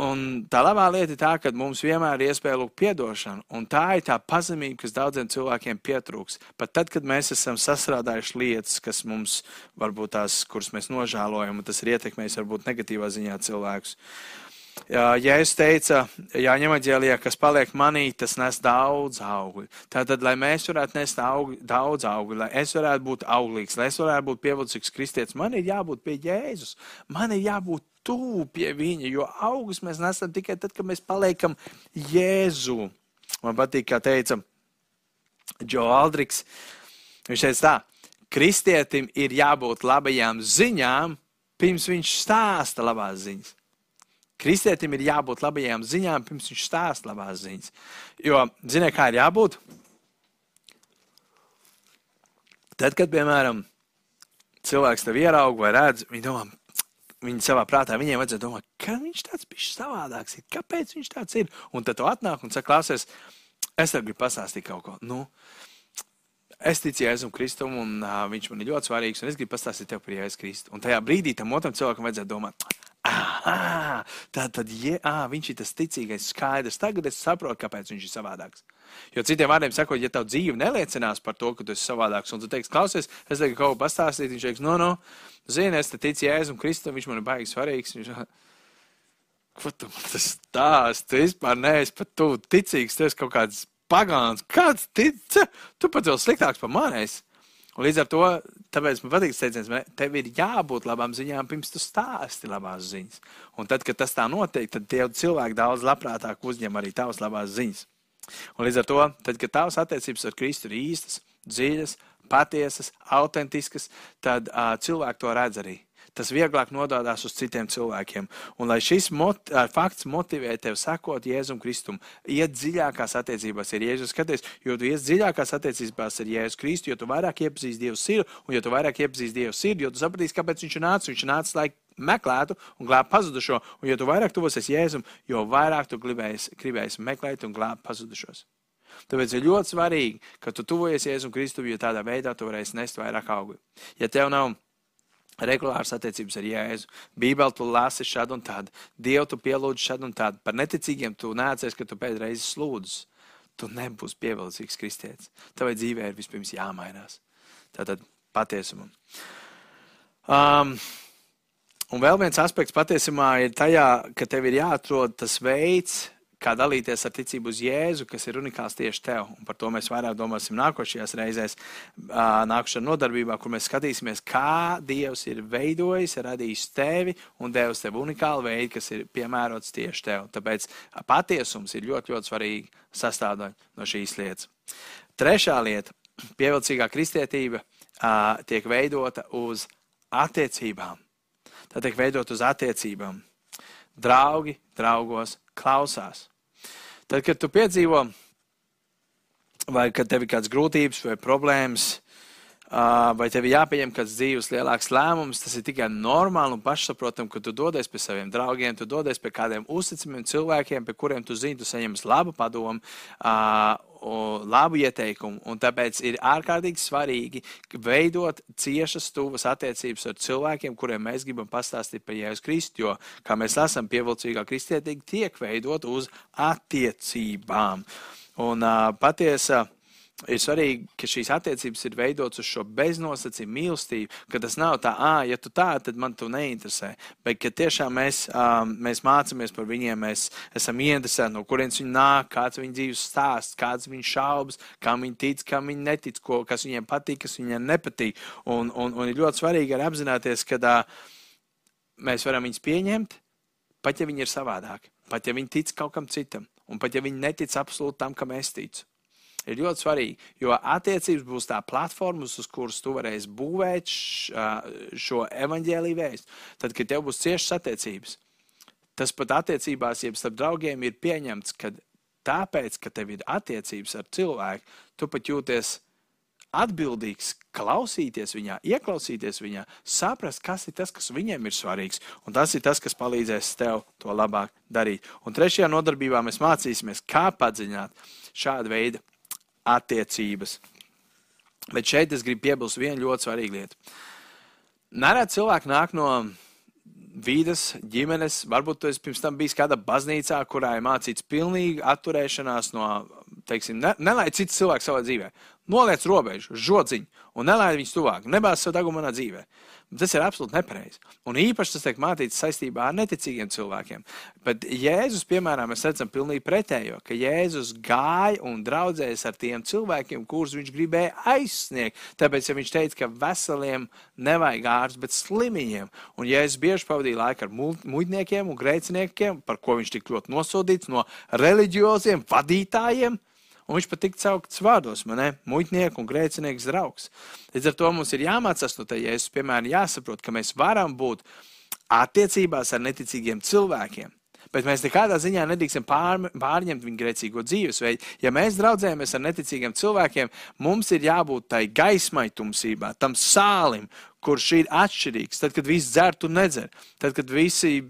Un tā labā lieta ir tā, ka mums vienmēr ir iespēja lūgt atdošanu, un tā ir tā pazemība, kas daudziem cilvēkiem pietrūks. Pat tad, kad mēs esam sastrādājuši lietas, kas mums varbūt tās, kuras mēs nožēlojam, un tas ir ietekmējis varbūt negatīvā ziņā cilvēkus. Uh, Ja es teicu, Jāņem aģēlijā, kas paliek manī, tas nes daudz augļu. Tātad, lai mēs varētu nest augļu, daudz augļu, lai es varētu būt auglīgs, lai es varētu būt pievilcīgs kristietis, man ir jābūt pie Jēzus, man ir jābūt tuvu pie viņa, jo augus mēs nesam tikai tad, kad mēs paliekam Jēzu. Man patīk, kā teica Džo Aldriks, viņš teica tā, kristietim ir jābūt labajām ziņām, pirms viņš stāsta labās ziņas. Kristietim ir jābūt labajām ziņām, pirms viņš stāsta labās ziņas. Jo, ziniet, kā ir jābūt? Tad, kad, piemēram, cilvēks tev ieraudzīja vai redz, viņi domā, viņi savā prātā viņiem vajadzētu domāt, ka viņš tāds bijis savādāks, ir, kāpēc viņš tāds ir. Un tad tu atnāk un saka, klausies, es tev gribu pastāstīt kaut ko. Nu, es ticu Jēzum Kristum, un uh, viņš man ir ļoti svarīgs, un es gribu pastāstīt tev par Jēzu Kristu. Un tajā brīdī tam otram cilvēkam vajadzētu domāt, Ah, tā tad ja, ah, viņš ir tas ticīgais, skaidrs. Tagad es saprotu, kāpēc viņš ir savādāks. Jo citiem vārdiem sakot, ja tavu dzīve neliecinās par to, ka tu esi savādāks, un tu teiksi, klausies, es tagad kaut ko pastāstīšu, viņš teiks, no, no, zini, es te ticu Jēzum Kristum, viņš man ir baigi svarīgs. Viņš, ko tu man tas stāst? Tu vispār neesi pat tu ticīgs, tu esi kaut kāds pagāns. Kāds tic? Tu pat vēl sliktāks par manēs. Līdz ar to, tāpēc man patīk teiciens, tev ir jābūt labām ziņām, pirms tu stāsti labās ziņas. Un tad, kad tas tā notiek, tad tie cilvēki daudz labprātāk uzņem arī tavas labās ziņas. Un līdz ar to, tad, kad tavas attiecības ar Kristu ir īstas, dziļas, patiesas, autentiskas, tad uh, cilvēki to redz arī tas vieglāk nododās uz citiem cilvēkiem. Un lai šis mot, fakts motivē tevi sekot Jēzum Kristum, iet dziļākās attiecībās ar Jēzu. Skaties, jo tu ies dziļākās attiecībās ar Jēzu Kristu, jo tu vairāk iepazīsti Dievu sirdi, un jo tu vairāk iepazīsti Dievu sirdi, jo tu sapratīsi, kāpēc viņš ir nācis. Viņš nācis, lai meklētu un glābtu pazudušo. Un, jo vairāk tuvosies Jēzum, jo vairāk tu gribēsi, gribēsi meklēt un glābt pazudušos. Tāpēc ir ļoti svarīgi, ka tu tuvojies Jēzum Kristum, jo tādā veidā tu varēsi nest vairāk augļu. Ja tev nav regulāras attiecības ar Jēzu. Bībeli tu lasi šādu un tādu, Dievu tu pielūdz šādu un tādu. Par neticīgiem tu neatceries, ka tu pēdreiz slūdz. Tu nebūsi pievilcīgs kristietis. Tavai dzīvē ir vispirms jāmainās. Tātad patiesumam. Um, un vēl viens aspekts patiesībā ir tajā, ka tev ir jāatrod tas veids, kā dalīties ar ticību uz Jēzu, kas ir unikāls tieši tev. Un par to mēs vairāk domāsim nākošajās reizēs, nākošajā nodarbībā, kur mēs skatīsimies, kā Dievs ir veidojis, radījis tevi un devis tev unikālu veidu, kas ir piemērots tieši tev. Tāpēc patiesums ir ļoti, ļoti svarīgi sastāvdaļa no šīs lietas. Trešā lieta - pievilcīgā kristietība tiek veidota uz attiecībām. Tā tiek veidota uz attiecībām. Draugi draugos klausās. Tad, kad tu piedzīvo, vai kad tev ir kādas grūtības vai problēmas, vai tev ir jāpieņem kāds dzīves lielāks lēmums, tas ir tikai normāli un pašsaprotami, ka tu dodies pie saviem draugiem, tu dodies pie kādiem uzticamiem cilvēkiem, pie kuriem tu zini, tu saņems labu padomu, labu ieteikumu. Un tāpēc ir ārkārtīgi svarīgi veidot ciešas, tuvas attiecības ar cilvēkiem, kuriem mēs gribam pastāstīt par Jēzus Kristu, jo, kā mēs esam pievilcīgā kristietīgi, tiek veidot uz attiecībām. Un uh, patiesa ir svarīgi, ka šīs attiecības ir veidotas uz šo beznosacījumu mīlestību, ka tas nav tā, ah, ja tu tā, tad man tu neinteresē, bet ka tiešām mēs, um, mēs mācāmies par viņiem, mēs esam ieinteresēti, no kurienes viņi nāk, kāds viņu dzīves stāsts, kāds viņu šaubas, kam viņi tic, kam viņi netic, ko, kas viņiem patīk, kas viņiem nepatīk. Un, un, un ir ļoti svarīgi arī apzināties, ka uh, mēs varam viņus pieņemt, pat ja viņi ir savādāki, pat ja viņi tic kaut kam citam, un pat ja viņi netic absolūti tam, kam es ticu ir ļoti svarīgi, jo attiecības būs tā platforma, uz kuras tu varēsi būvēt šo evaņģēlīju vēstu. Tad, kad tev būs ciešas attiecības, tas pat attiecībās, jeb starp draugiem, ir pieņemts, ka tāpēc, ka tev ir attiecības ar cilvēku, tu pat jūties atbildīgs, klausīties viņā, ieklausīties viņā, saprast, kas ir tas, kas viņiem ir svarīgs, un tas ir tas, kas palīdzēs tev to labāk darīt. Un trešajā nodarbībā mēs mācīsimies, kā padziļināt šādu veidu attiecības. Bet šeit es gribu piebilst vienu ļoti svarīgu lietu. Nereti cilvēki nāk no vīdes, ģimenes, varbūt tu esi pirms tam bijis kādā baznīcā, kurā ir mācīts pilnīgi atturēšanās no, teiksim, ne, nelaid cits cilvēks savā dzīvē. Noliec robežu, žodziņu un nelaid viņus tuvāk. Nebāz savu dagumu manā dzīvē. Tas ir absolūti nepareizi. Un īpaši tas tiek mācīts saistībā ar neticīgiem cilvēkiem. Bet Jēzus, piemēram, mēs redzam pilnīgi pretējo, ka Jēzus gāja un draudzējas ar tiem cilvēkiem, kurus viņš gribēja aizsniegt. Tāpēc ja viņš teica, ka veseliem nevajag ārsts, bet slimiem. Un Jēzus bieži pavadīja laiku ar muļķniekiem un grēciniekiem, par ko viņš tik ļoti nosodīts no reliģioziem vadītājiem. Un viņš pat tika saukts vārdos, man ne, muitnieks un grēcinieks draugs. Līdz ar to mums ir jāmācās no tā, ja es, piemēram, jāsaprot, ka mēs varam būt attiecībās ar neticīgiem cilvēkiem. Bet mēs nekādā ziņā nedrīkstam pār, pārņemt viņu grēcīgo dzīvesveidu. Ja mēs draudzējamies ar neticīgiem cilvēkiem, mums ir jābūt tai gaismai, tumsībā, tam sālim, kurš ir atšķirīgs. Tad, kad visi dzer, tu nedzer. Tad, kad visi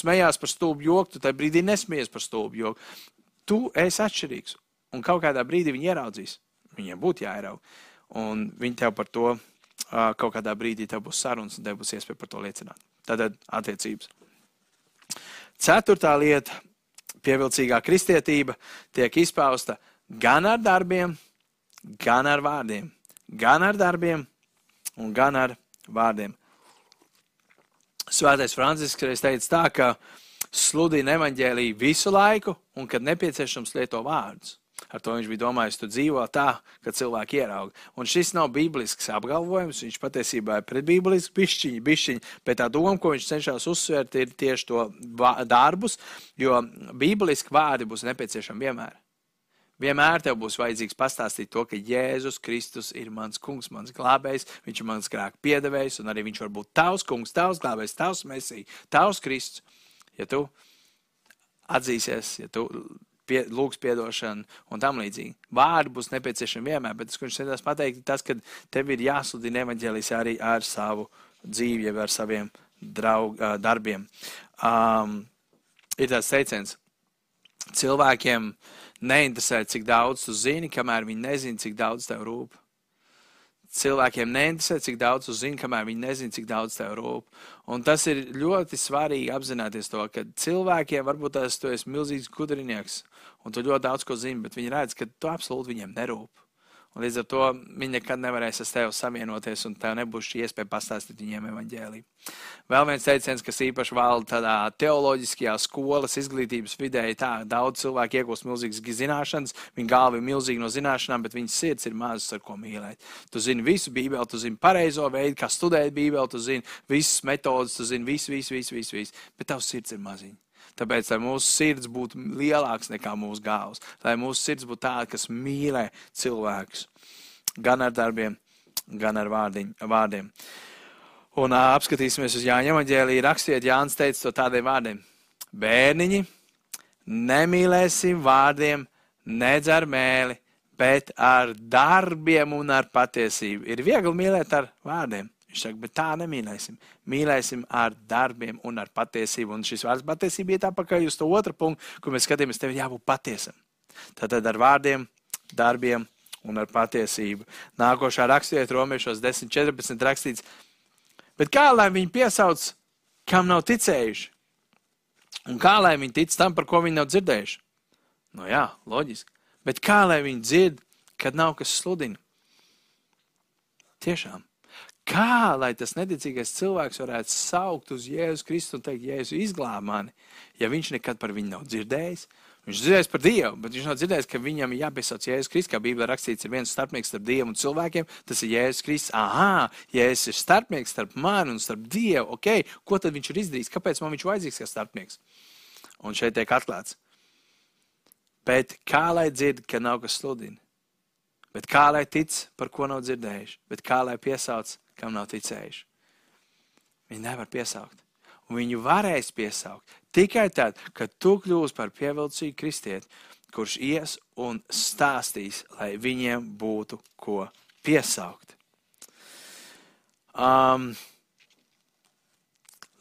smējās par stulbu joku, tu tajā brīdī nesmies par stulbu joku. Tu esi atšķirīgs. Un kaut kādā brīdī viņi ieraudzīs. Viņiem būtu jāierauga. Un viņi tev par to kaut kādā brīdī būs sarunas, un tev būs iespēja par to liecināt. Tātad attiecības. Ceturtā lieta - pievilcīgā kristietība tiek izpausta gan ar darbiem, gan ar vārdiem. Gan ar darbiem, gan ar vārdiem. Svētais Francisks reiz teica tā, ka sludina evaņģēlīju visu laiku, un kad nepieciešams lieto vārdus. Ar to viņš bija domājis, tu dzīvo tā, ka cilvēki ierauga. Un šis nav bīblisks apgalvojums, viņš patiesībā ir pretbīblisks bišķiņi, bišķiņi, bet tā doma, ko viņš cenšas uzsvērt, ir tieši to darbus, jo bībliski vārdi būs nepieciešami vienmēr. Vienmēr tev būs vajadzīgs pastāstīt to, ka Jēzus Kristus ir mans kungs, mans glābējs, viņš ir mans grēku piedevējs, un arī viņš var būt tavs kungs, tavs glābējs, tavs mesija, tavs Kristus. Ja tu atzīsies, ja tu pie, lūgs piedošanu un tam līdzīgi. Vārdi būs nepieciešami vienmēr, bet tas, ko viņš centās pateikt, ir tas, ka tev ir jāsludina evaņģēlis arī ar savu dzīvi, jau ar saviem draug, darbiem. Um, ir tāds teiciens, cilvēkiem neinteresē, cik daudz tu zini, kamēr viņi nezina, cik daudz tev rūp. Cilvēkiem neinteresē, cik daudz tu zini, kamēr viņi nezina, cik daudz tev rūp. Un tas ir ļoti svarīgi apzināties to, ka cilvēkiem varbūt tas tu esi milzīgs gudrinieks, un tu ļoti daudz ko zini, bet viņi redz, ka tu absolūti viņiem nerūp. Un līdz ar to viņi nekad nevarēs ar tevi savienoties, un tev nebūs šī iespēja pastāstīt viņiem evaņģēlī. Vēl viens teiciens, kas īpaši valda tādā teoloģiskajā skolas izglītības vidē, ir tā, daudz cilvēku iegūst milzīgas zināšanas, viņa galva ir milzīga no zināšanām, bet viņas sirds ir mazas, ar ko mīlēt. Tu zini visu bībeli, tu zini pareizo veidu, kā studēt bībeli, tu zini visas metodas, tu zini visu, visu, visu, visu, visu, bet tavs sirds ir maziņa. Tāpēc, lai mūsu sirds būtu lielāks nekā mūsu galvas, lai mūsu sirds būtu tāda, kas mīlē cilvēkus gan ar darbiem, gan ar vārdiņ, vārdiem. Un uh, apskatīsimies uz Jāņa Evanģēlīju. Rakstiet, Jānis teica to tādiem vārdiem: Bērniņi, nemīlēsim vārdiem, nedz ar mēli, bet ar darbiem un ar patiesību. Ir viegli mīlēt ar vārdiem. Viņš saka, bet tā nemīlēsim. Mīlēsim ar darbiem un ar patiesību. Un šis vārds patiesība iet apakaļ uz to otru punktu, kur mēs skatāmies, tev ir jābūt patiesam. Tātad ar vārdiem, darbiem un ar patiesību. Nākošā rakstvieta romiešos 10.14 rakstīts, bet kā lai viņi piesauc, kam nav ticējuši? Un kā lai viņi tic tam, par ko viņi nav dzirdējuši? Nu jā, loģiski. Bet kā lai viņi dzird, kad nav kas sludina? Tiešām. Kā lai tas neticīgais cilvēks varētu saukt uz Jēzus Kristu un teikt, Jēzu izglāb mani, ja viņš nekad par viņu nav dzirdējis? Viņš dzirdējis par Dievu, bet viņš nav dzirdējis, ka viņam ir jāpiesauc Jēzus Kristus, kā Bībelē rakstīts, ir viens starpnieks starp Dievu un cilvēkiem. Tas ir Jēzus Kristus. Aha, Jēzus ir starpnieks starp mani un starp Dievu. Okay, ko tad viņš ir izdarījis? Kāpēc man viņš vajadzīgs kā starpnieks? Un šeit tiek atklāts. Bet kā lai dzird, ka nav kas sludina? Bet kā lai tic, par ko nav dzirdējuši? Bet kā lai piesauc, kam nav ticējuši? Viņi nevar piesaukt. Un viņu varēs piesaukt tikai tad, kad tu kļūsi par pievilcīgu kristieti, kurš ies un stāstīs, lai viņiem būtu ko piesaukt. Um,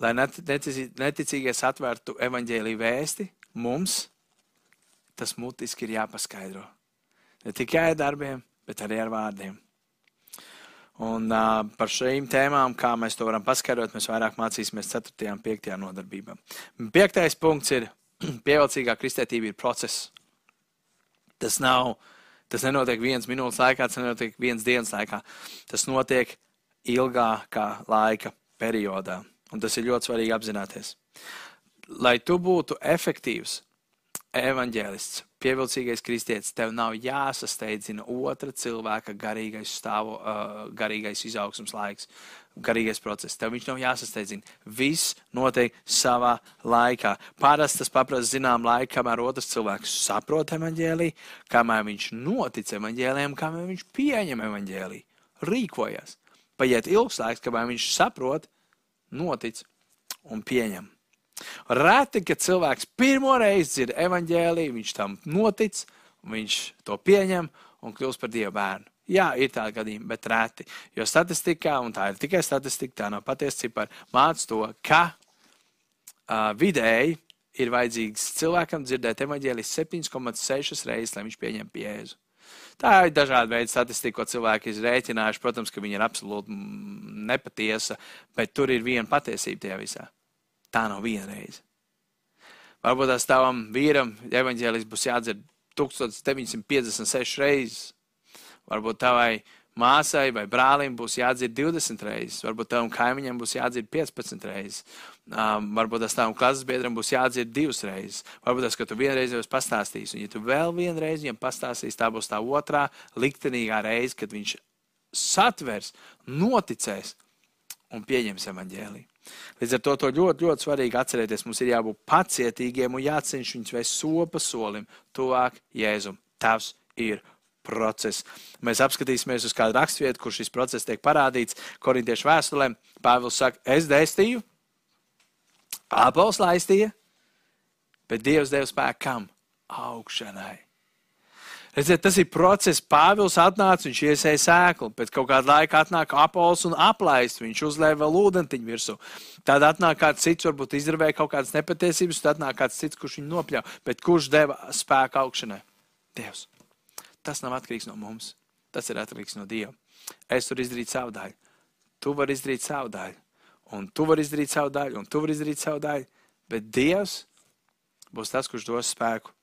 lai neticīgais atvērtu evaņģēlīju vēsti, mums tas mutiski ir jāpaskaidro. Ne tikai ar darbiem, bet arī ar vārdiem. Un uh, par šīm tēmām, kā mēs to varam paskaidrot, mēs vairāk mācīsimies 4. un 5. nodarbībā. Piektais punkts ir, pievilcīgā kristētība ir process. Tas nav, tas nenotiek viens minūtes laikā, tas nenotiek viens dienas laikā. Tas notiek ilgākā laika periodā. Un tas ir ļoti svarīgi apzināties. Lai tu būtu efektīvs evaņģēlists, pievilcīgais kristietis, tev nav jāsasteidzina otra cilvēka garīgais stāvo, uh, garīgais izaugsmas laiks, garīgais process. Tev viņš nav jāsasteidzina. Viss notiek savā laikā. Parasti tas paprasa zinām laiku, kamēr otrs cilvēks saprot evaņģēlī, kamēr viņš notic evaņģēliem, kamēr viņš pieņem evaņģēlī, rīkojas. Paiet ilgs laiks, kamēr viņš saprot, notic un pieņem. Reti, kad cilvēks pirmo reizi dzird evaņģēlīju, viņš tam notic, viņš to pieņem un kļūst par dievu bērnu. Jā, ir tādi gadījumi, bet reti. Jo statistikā, un tā ir tikai statistika, tā nav patiesa cipara, māca to, ka uh, vidēji ir vajadzīgs cilvēkam dzirdēt evaņģēlijas 7,6 reizes, lai viņš pieņemtu pieeju. Tā ir dažādi veidi statistika, ko cilvēki ir rēķinājuši. Protams, ka viņi ir absolūti nepatiesa, bet tur ir viena patiesība tajā visā. Tā nav viena reize. Varbūt tās tavam vīram evaņģēlis būs jādzird 1956 reizes. Varbūt tavai māsai vai brālim būs jādzird 20 reizes. Varbūt tavam kaimiņam būs jādzird 15 reizes. Um, varbūt tas tavam klases biedram būs jādzird divas reizes. Varbūt tas, ka tu vienreiz jau pastāstīsi. Un ja tu vēl vienreiz viņam pastāstīsi, tā būs tā otrā liktenīgā reize, kad viņš satvers, noticēs un pieņems evaņģēliju. Līdz ar to, to ļoti, ļoti svarīgi atcerēties. Mums ir jābūt pacietīgiem un jācenš viņus vēl sopa solim tuvāk Jēzum. Tas ir process. Mēs apskatīsimies uz kādu raksturvietu, kur šis process tiek parādīts. Korintiešu vēstulē Pāvils saka, es dēstīju, Āpols laistīja, bet Dievs deva spēku kam? Augšanai. Redziet, tas ir process. Pāvils atnāca, viņš iesēja sēklu, pēc kaut kāda laika atnāk apols un aplaist, viņš uzlēja vēl ūdentiņu virsū. Tad atnāk kāds cits, varbūt izdarīja kaut kādas nepatiesības, tad atnāk kāds cits, kurš viņu nopļāva. Bet kurš deva spēku augšanai? Dievs. Tas nav atkarīgs no mums. Tas ir atkarīgs no Dieva. Es varu izdarīt savu daļu. Tu vari izdarīt savu daļu. Un tu vari izdarīt savu daļu, un tu vari izdarīt savu daļu. Bet Dievs būs tas, kurš dos spēku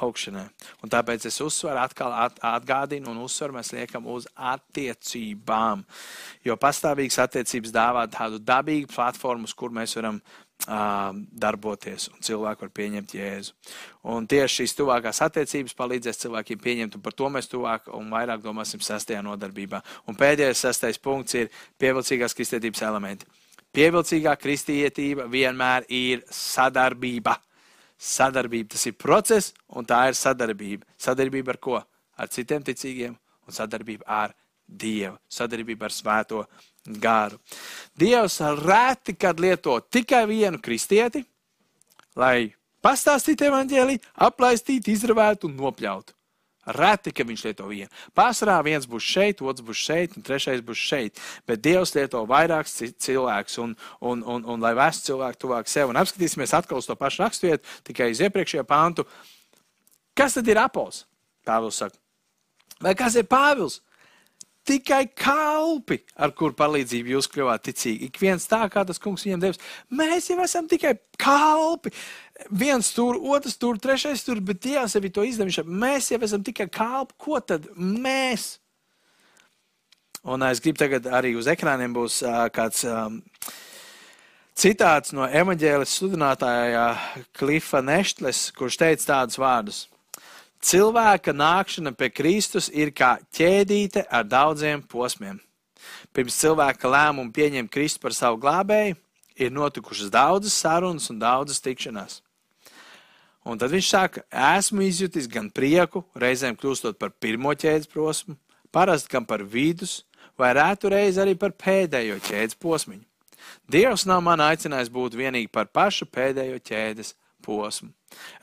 augšanai. Un tāpēc es uzsveru, atkal atgādinu un uzsveru, mēs liekam uz attiecībām. Jo pastāvīgas attiecības dāvā tādu dabīgu platformu, uz kur mēs varam uh, darboties un cilvēki var pieņemt Jēzu. Un tieši šīs tuvākās attiecības palīdzēs cilvēkiem pieņemt, un par to mēs tuvāk un vairāk domāsim sastajā nodarbībā. Un pēdējais sastais punkts ir pievilcīgās kristietības elementi. Pievilcīgā kristietība vienmēr ir sadarbība sadarbība. Tas ir process, un tā ir sadarbība. Sadarbība ar ko? Ar citiem ticīgiem, un sadarbība ar Dievu, sadarbība ar Svēto gāru. Dievs reti kad lieto tikai vienu kristieti, lai pastāstītu evaņģēlī, aplaistītu, izravētu un nopļautu. Reti, ka viņš lieto vienu. Pārsvarā viens būs šeit, otrs būs šeit, un trešais būs šeit. Bet Dievs lieto vairākus cilvēkus, un, un, un, un lai vestu cilvēku tuvāk sev. Un apskatīsimies atkal uz to pašu raksturvietu, tikai uz iepriekšējo pāntu. Kas tad ir apols? Pāvils saka. Vai kas ir Pāvils? Tikai kalpi, ar kuru palīdzību jūs kļuvāt ticīgi. Ik viens tā, kā tas kungs viņam devis. Mēs jau esam tikai kalpi. Viens tur, otrs tur, trešais tur, bet Dievs sevi to izdevuši. Mēs jau esam tikai kalpi. Ko tad mēs? Un es gribu tagad arī uz ekrāniem būs kāds um, citāts no evaņģēlis sludinātāja Klifa Neštles, kurš teica tādus vārdus. Cilvēka nākšana pie Kristus ir kā ķēdīte ar daudziem posmiem. Pirms cilvēka lēmumu pieņemt Kristu par savu glābēju, ir notikušas daudzas sarunas un daudzas tikšanās. Un tad viņš saka, esmu izjutis gan prieku, reizēm kļūstot par pirmo ķēdes posmu, parasti gan par vidus, vai rētu reizi arī par pēdējo ķēdes posmiņu. Dievs nav man aicinājis būt vienīgi par pašu pēdējo ķēdes posmu.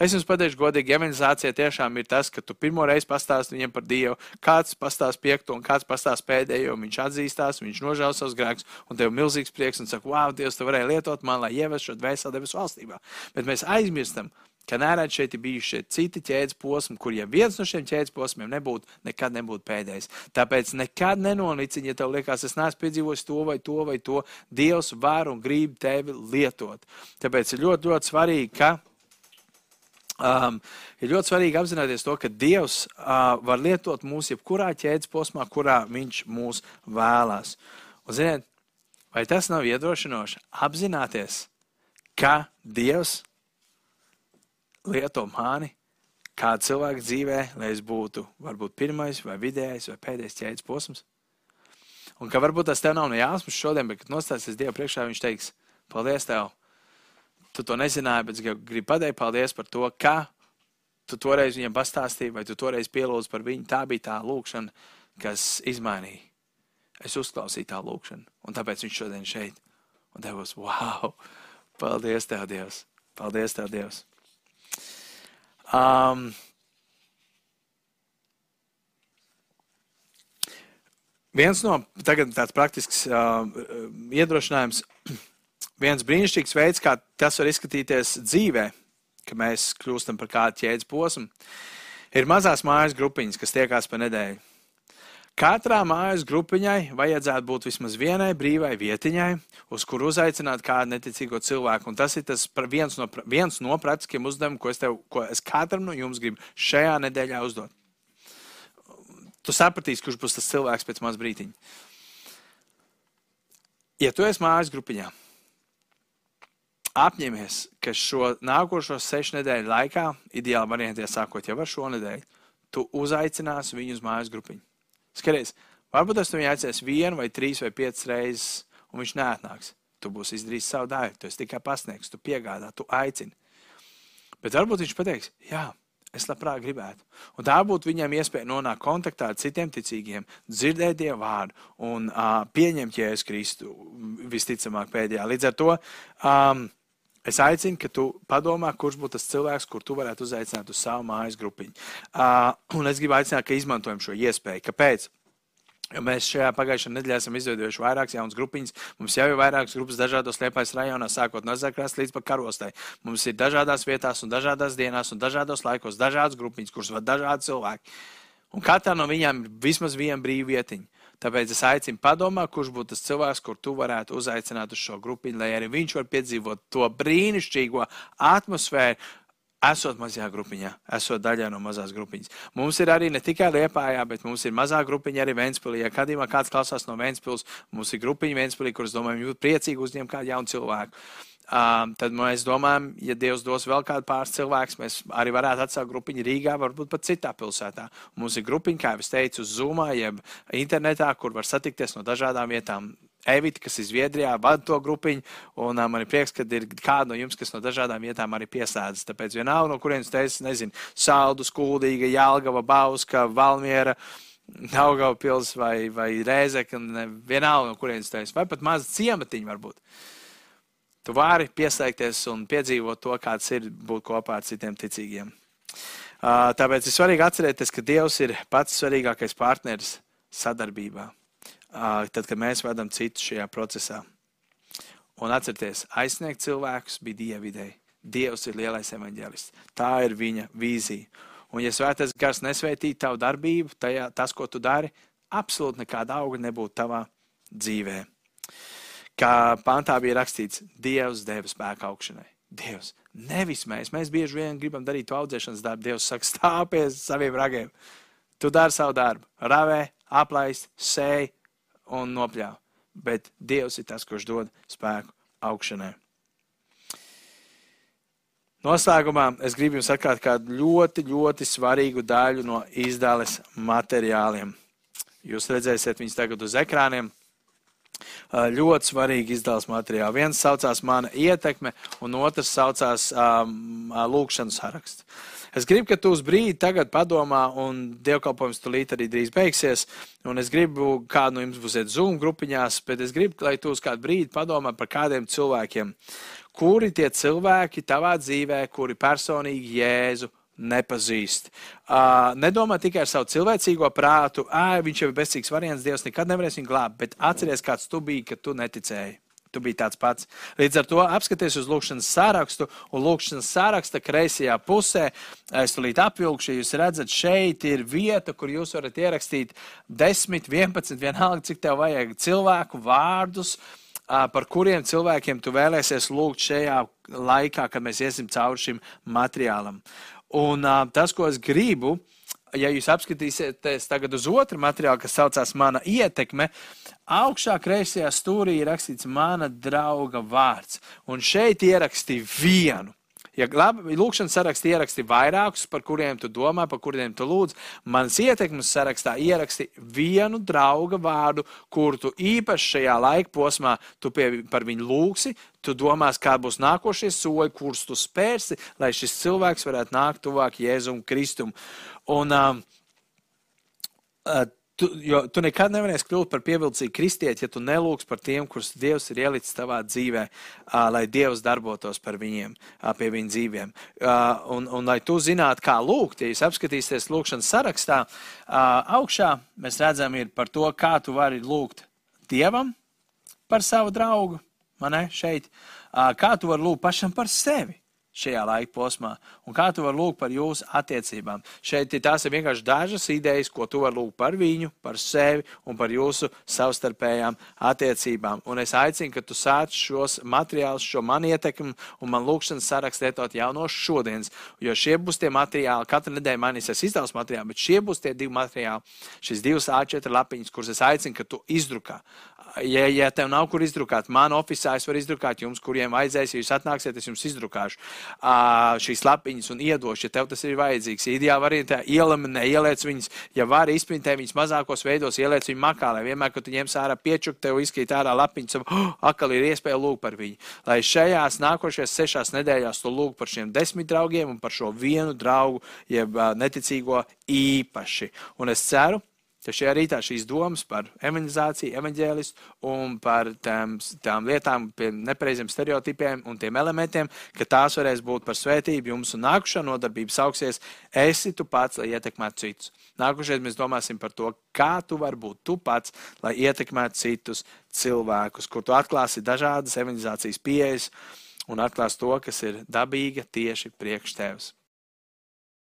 Es jums pateikšu, godīgi, evangelizācija tiešām ir tas, ka tu pirmo reizi pastāsti viņiem par Dievu, kāds pastāst piekto un kāds pastāst pēdējo, viņš atzīstās, viņš nožēl savus grēkus, un tev ir milzīgs prieks un saka, wow, Dievs, tu varēji lietot man, lai ievestu šo dvēseli debesu valstībā. Bet mēs aizmirstam, ka nērēt šeit ir bijuši šie citi ķēdes posmi, kur ja viens no šiem ķēdes posmiem nebūtu, nekad nebūtu pēdējais. Tāpēc nekad nenoliciņ, ja tev liekas, es neesmu piedzīvojis to vai to vai to, Dievs var un grib tevi lietot. Tāpēc ir ļoti, ļoti svarīgi, ka Um, ir ļoti svarīgi apzināties to, ka Dievs uh, var lietot mūs jebkurā ķēdes posmā, kurā Viņš mūs vēlās. Un, ziniet, vai tas nav iedrošinoši apzināties, ka Dievs lieto mani kādu cilvēku dzīvē, lai es būtu varbūt pirmais, vai vidējais, vai pēdējais ķēdes posms? Un ka varbūt tas tev nav no jāsmas šodien, bet, kad nostāsies Dievu priekšā, Viņš teiks, paldies tev! tu to nezināji, bet es gribu pateikt paldies par to, ka tu toreiz viņam pastāstīji, vai tu toreiz pielūdzi par viņu. Tā bija tā lūkšana, kas izmainīja. Es uzklausīju tā lūkšanu, un tāpēc viņš šodien šeit. Un tev būs, wow, paldies tev, Dievs! Paldies tev, Dievs! Um, viens no tāds praktisks uh, iedrošinājums viens brīnišķīgs veids, kā tas var izskatīties dzīvē, ka mēs kļūstam par kādu ķēdes posmu, ir mazās mājas grupiņas, kas tiekās pa nedēļu. Katrā mājas grupiņai vajadzētu būt vismaz vienai brīvai vietiņai, uz kuru uzaicināt kādu neticīgo cilvēku. Un tas ir tas viens no, viens no praktiskiem uzdevumiem, ko es, tev, ko es katram no jums gribu šajā nedēļā uzdot. Tu sapratīsi, kurš būs tas cilvēks pēc maz brīdiņa. Ja tu esi mājas grupiņā, apņemies, ka šo nākošo sešu nedēļu laikā, ideāli variantā sākot jau ar šo nedēļu, tu uzaicināsi viņu uz mājas grupiņu. Skaties, varbūt tas viņu aicinās vienu vai trīs vai piecas reizes, un viņš neatnāks. Tu būsi izdarījis savu daļu, tu esi tikai pasniegs, tu piegādā, tu aicini. Bet varbūt viņš pateiks, jā, es labprāt gribētu. Un tā būtu viņam iespēja nonākt kontaktā ar citiem ticīgiem, dzirdēt Dievu vārdu un uh, pieņemt Jēzus Kristu visticamāk pēdējā. Līdz ar to um, Es aicinu, ka tu padomā, kurš būtu tas cilvēks, kur tu varētu uzaicināt uz savu mājas grupiņu. Uh, un es gribu aicināt, ka izmantojam šo iespēju. Kāpēc? Jo mēs šajā pagājušajā nedēļā esam izveidojuši vairākas jaunas grupiņas. Mums jau ir vairākas grupas dažādos liepais rajonos, sākot no Zakrās līdz pat karostai. Mums ir dažādās vietās, un dažādās dienās, un dažādos laikos dažādas grupiņas, kuras vada dažādi cilvēki. Un katrā no viņām ir vismaz viena brīva vietiņa. Tāpēc es aicinu padomāt, kurš būtu tas cilvēks, kur tu varētu uzaicināt uz šo grupiņu, lai arī viņš var piedzīvot to brīnišķīgo atmosfēru, esot mazajā grupiņā, esot daļā no mazās grupiņas. Mums ir arī ne tikai Liepājā, bet mums ir mazā grupiņa arī Ventspilī. Ja kādījumā kāds klausās no Ventspils, mums ir grupiņa Ventspilī, kuras, domājam, jūt priecīgi uzņemt kādu jaunu cilvēku. Um, tad mēs domājam, ja Dievs dos vēl kādu pāris cilvēkus, mēs arī varētu atsākt grupiņu Rīgā, varbūt pat citā pilsētā. Mums ir grupiņa, kā jau es teicu, uz Zoom, jeb internetā, kur var satikties no dažādām vietām. Evita, kas ir Zviedrijā, vada to grupiņu, un uh, man ir prieks, ka ir kāda no jums, kas no dažādām vietām arī piesādzas. Tāpēc vienalga, no kurienes te esi, nezinu, Saldus, Kuldīga, Jālgava, Bauska, Valmiera. Daugava pils vai, vai Rēzeka, vienalga, no kurienes te esi, vai pat maza ciematiņa varbūt. Uh, Tu vari piesaistīties un piedzīvot to, kāds ir būt kopā ar citiem ticīgiem. Tāpēc ir svarīgi atcerēties, ka Dievs ir pats svarīgākais partneris sadarbībā, tad, kad mēs vedam citus šajā procesā. Un atcerieties, aizsniegt cilvēkus bija Dieva ideja. Dievs ir lielais evaņģēlists. Tā ir viņa vīzija. Un, ja svētais gars nesvētītu tavu darbību, tajā, tas, ko tu dari, absolūti nekāda auga nebūtu tavā dzīvē. Kā pantā bija rakstīts, Dievs deva spēku augšanai. Dievs, nevis mēs. Mēs bieži vien gribam darīt to audzēšanas darbu. Dievs saka, stāv pie saviem ragiem. Tu dari savu darbu, ravē, aplaist, sēj un nopļāv. Bet Dievs ir tas, kurš dod spēku augšanai. Noslēgumā es gribu jums atklāt kādu ļoti, ļoti svarīgu daļu no izdales materiāliem. Jūs redzēsiet viņus tagad uz ekrāniem. Ļoti svarīgi izdevums materiāli. Viens saucās mana ietekme, un otrs saucās um, lūkšanas saraksts. Es gribu, ka tu uz brīdi tagad padomā, un dievkalpojums tulīt arī drīz beigsies. Un es gribu, kādu no jums būsiet Zoom grupiņās, bet es gribu, lai tu uz kādu brīdi padomā par kādiem cilvēkiem. Kuri tie cilvēki tavā dzīvē, kuri personīgi Jēzu nepazīst. Uh, nedomā tikai ar savu cilvēcīgo prātu, ah, viņš jau ir bezcīgs variants, Dievs nekad nevarēs viņu glābt, bet atceries, kāds tu biji, kad tu neticēji. Tu biji tāds pats. Līdz ar to apskaties uz lūkšanas sārakstu, un lūkšanas sāraksta kreisajā pusē, es tulīt apvilkšu, jūs redzat, šeit ir vieta, kur jūs varat ierakstīt 10, 11, vienalga, cik tev vajag cilvēku vārdus, par kuriem cilvēkiem tu vēlēsies lūgt šajā laikā, kad mēs iesim cauri šim materiālam. Un uh, tas, ko es gribu, ja jūs apskatīsieties tagad uz otru materiālu, kas saucās Mana ietekme, augšā kreisajā stūrī ir rakstīts Mana drauga vārds. Un šeit ierakstīja vienu. Ja labi, lūkšanas sarakstā ieraksti vairākus, par kuriem tu domā, par kuriem tu lūdz, manas ietekmes sarakstā ieraksti vienu drauga vārdu, kuru tu īpaši šajā laika posmā pie, par viņu lūgsi, tu domās, kā būs nākošie soļi, kurus tu spērsi, lai šis cilvēks varētu nākt tuvāk Jēzum Kristum. Un, um, uh, Tu, jo tu nekad nevarēsi kļūt par pievilcīgu kristieti, ja tu nelūgs par tiem, kurus Dievs ir ielicis tavā dzīvē, uh, lai Dievs darbotos par viņiem, uh, pie viņu dzīvēm. Uh, un, un lai tu zinātu, kā lūgt, ja jūs apskatīsieties lūkšanas sarakstā, augšā mēs redzam ir par to, kā tu vari lūgt Dievam par savu draugu, man ne, šeit, kā tu vari lūgt pašam par sevi šajā laika posmā, un kā tu vari lūgt par jūsu attiecībām. Šeit tās ir vienkārši dažas idejas, ko tu vari lūgt par viņu, par sevi un par jūsu savstarpējām attiecībām. Un es aicinu, ka tu sāc šos materiālus, šo man ietekmi un man lūkšanas sarakstu lietot jau no šodienas, jo šie būs tie materiāli, katru nedēļu mainīsies izdevums materiāli, bet šie būs tie divi materiāli, šis divas A4 lapiņas, kuras es aicinu, ka tu izdrukā ja, ja tev nav kur izdrukāt, man oficiālā es varu izdrukāt jums, kuriem vajadzēs, ja jūs atnāksiet, es jums izdrukāšu uh, šīs lapiņas un iedošu, ja tev tas ir vajadzīgs. Ideālā variantā ielaminē, ieliec viņas, ja var izprintē viņas mazākos veidos, ieliec viņu makā, lai vienmēr, kad tu ņems ārā piečuku, tev izkrīt ārā lapiņas, oh, akal ir iespēja lūgt par viņu. Lai šajās nākošajās sešās nedēļās tu lūg par šiem desmit draugiem un par šo vienu draugu, jeb neticīgo īpaši. Un es ceru, ka šajā rītā šīs domas par evanģelizāciju, evanģēlistu un par tām, tām lietām, nepareiziem stereotipiem un tiem elementiem, ka tās varēs būt par svētību jums un nākušā nodarbība sauksies, esi tu pats, lai ietekmētu citus. Nākošais mēs domāsim par to, kā tu vari būt tu pats, lai ietekmētu citus cilvēkus, kur tu atklāsi dažādas evanģelizācijas pieejas un atklās to, kas ir dabīga tieši priekš tevis.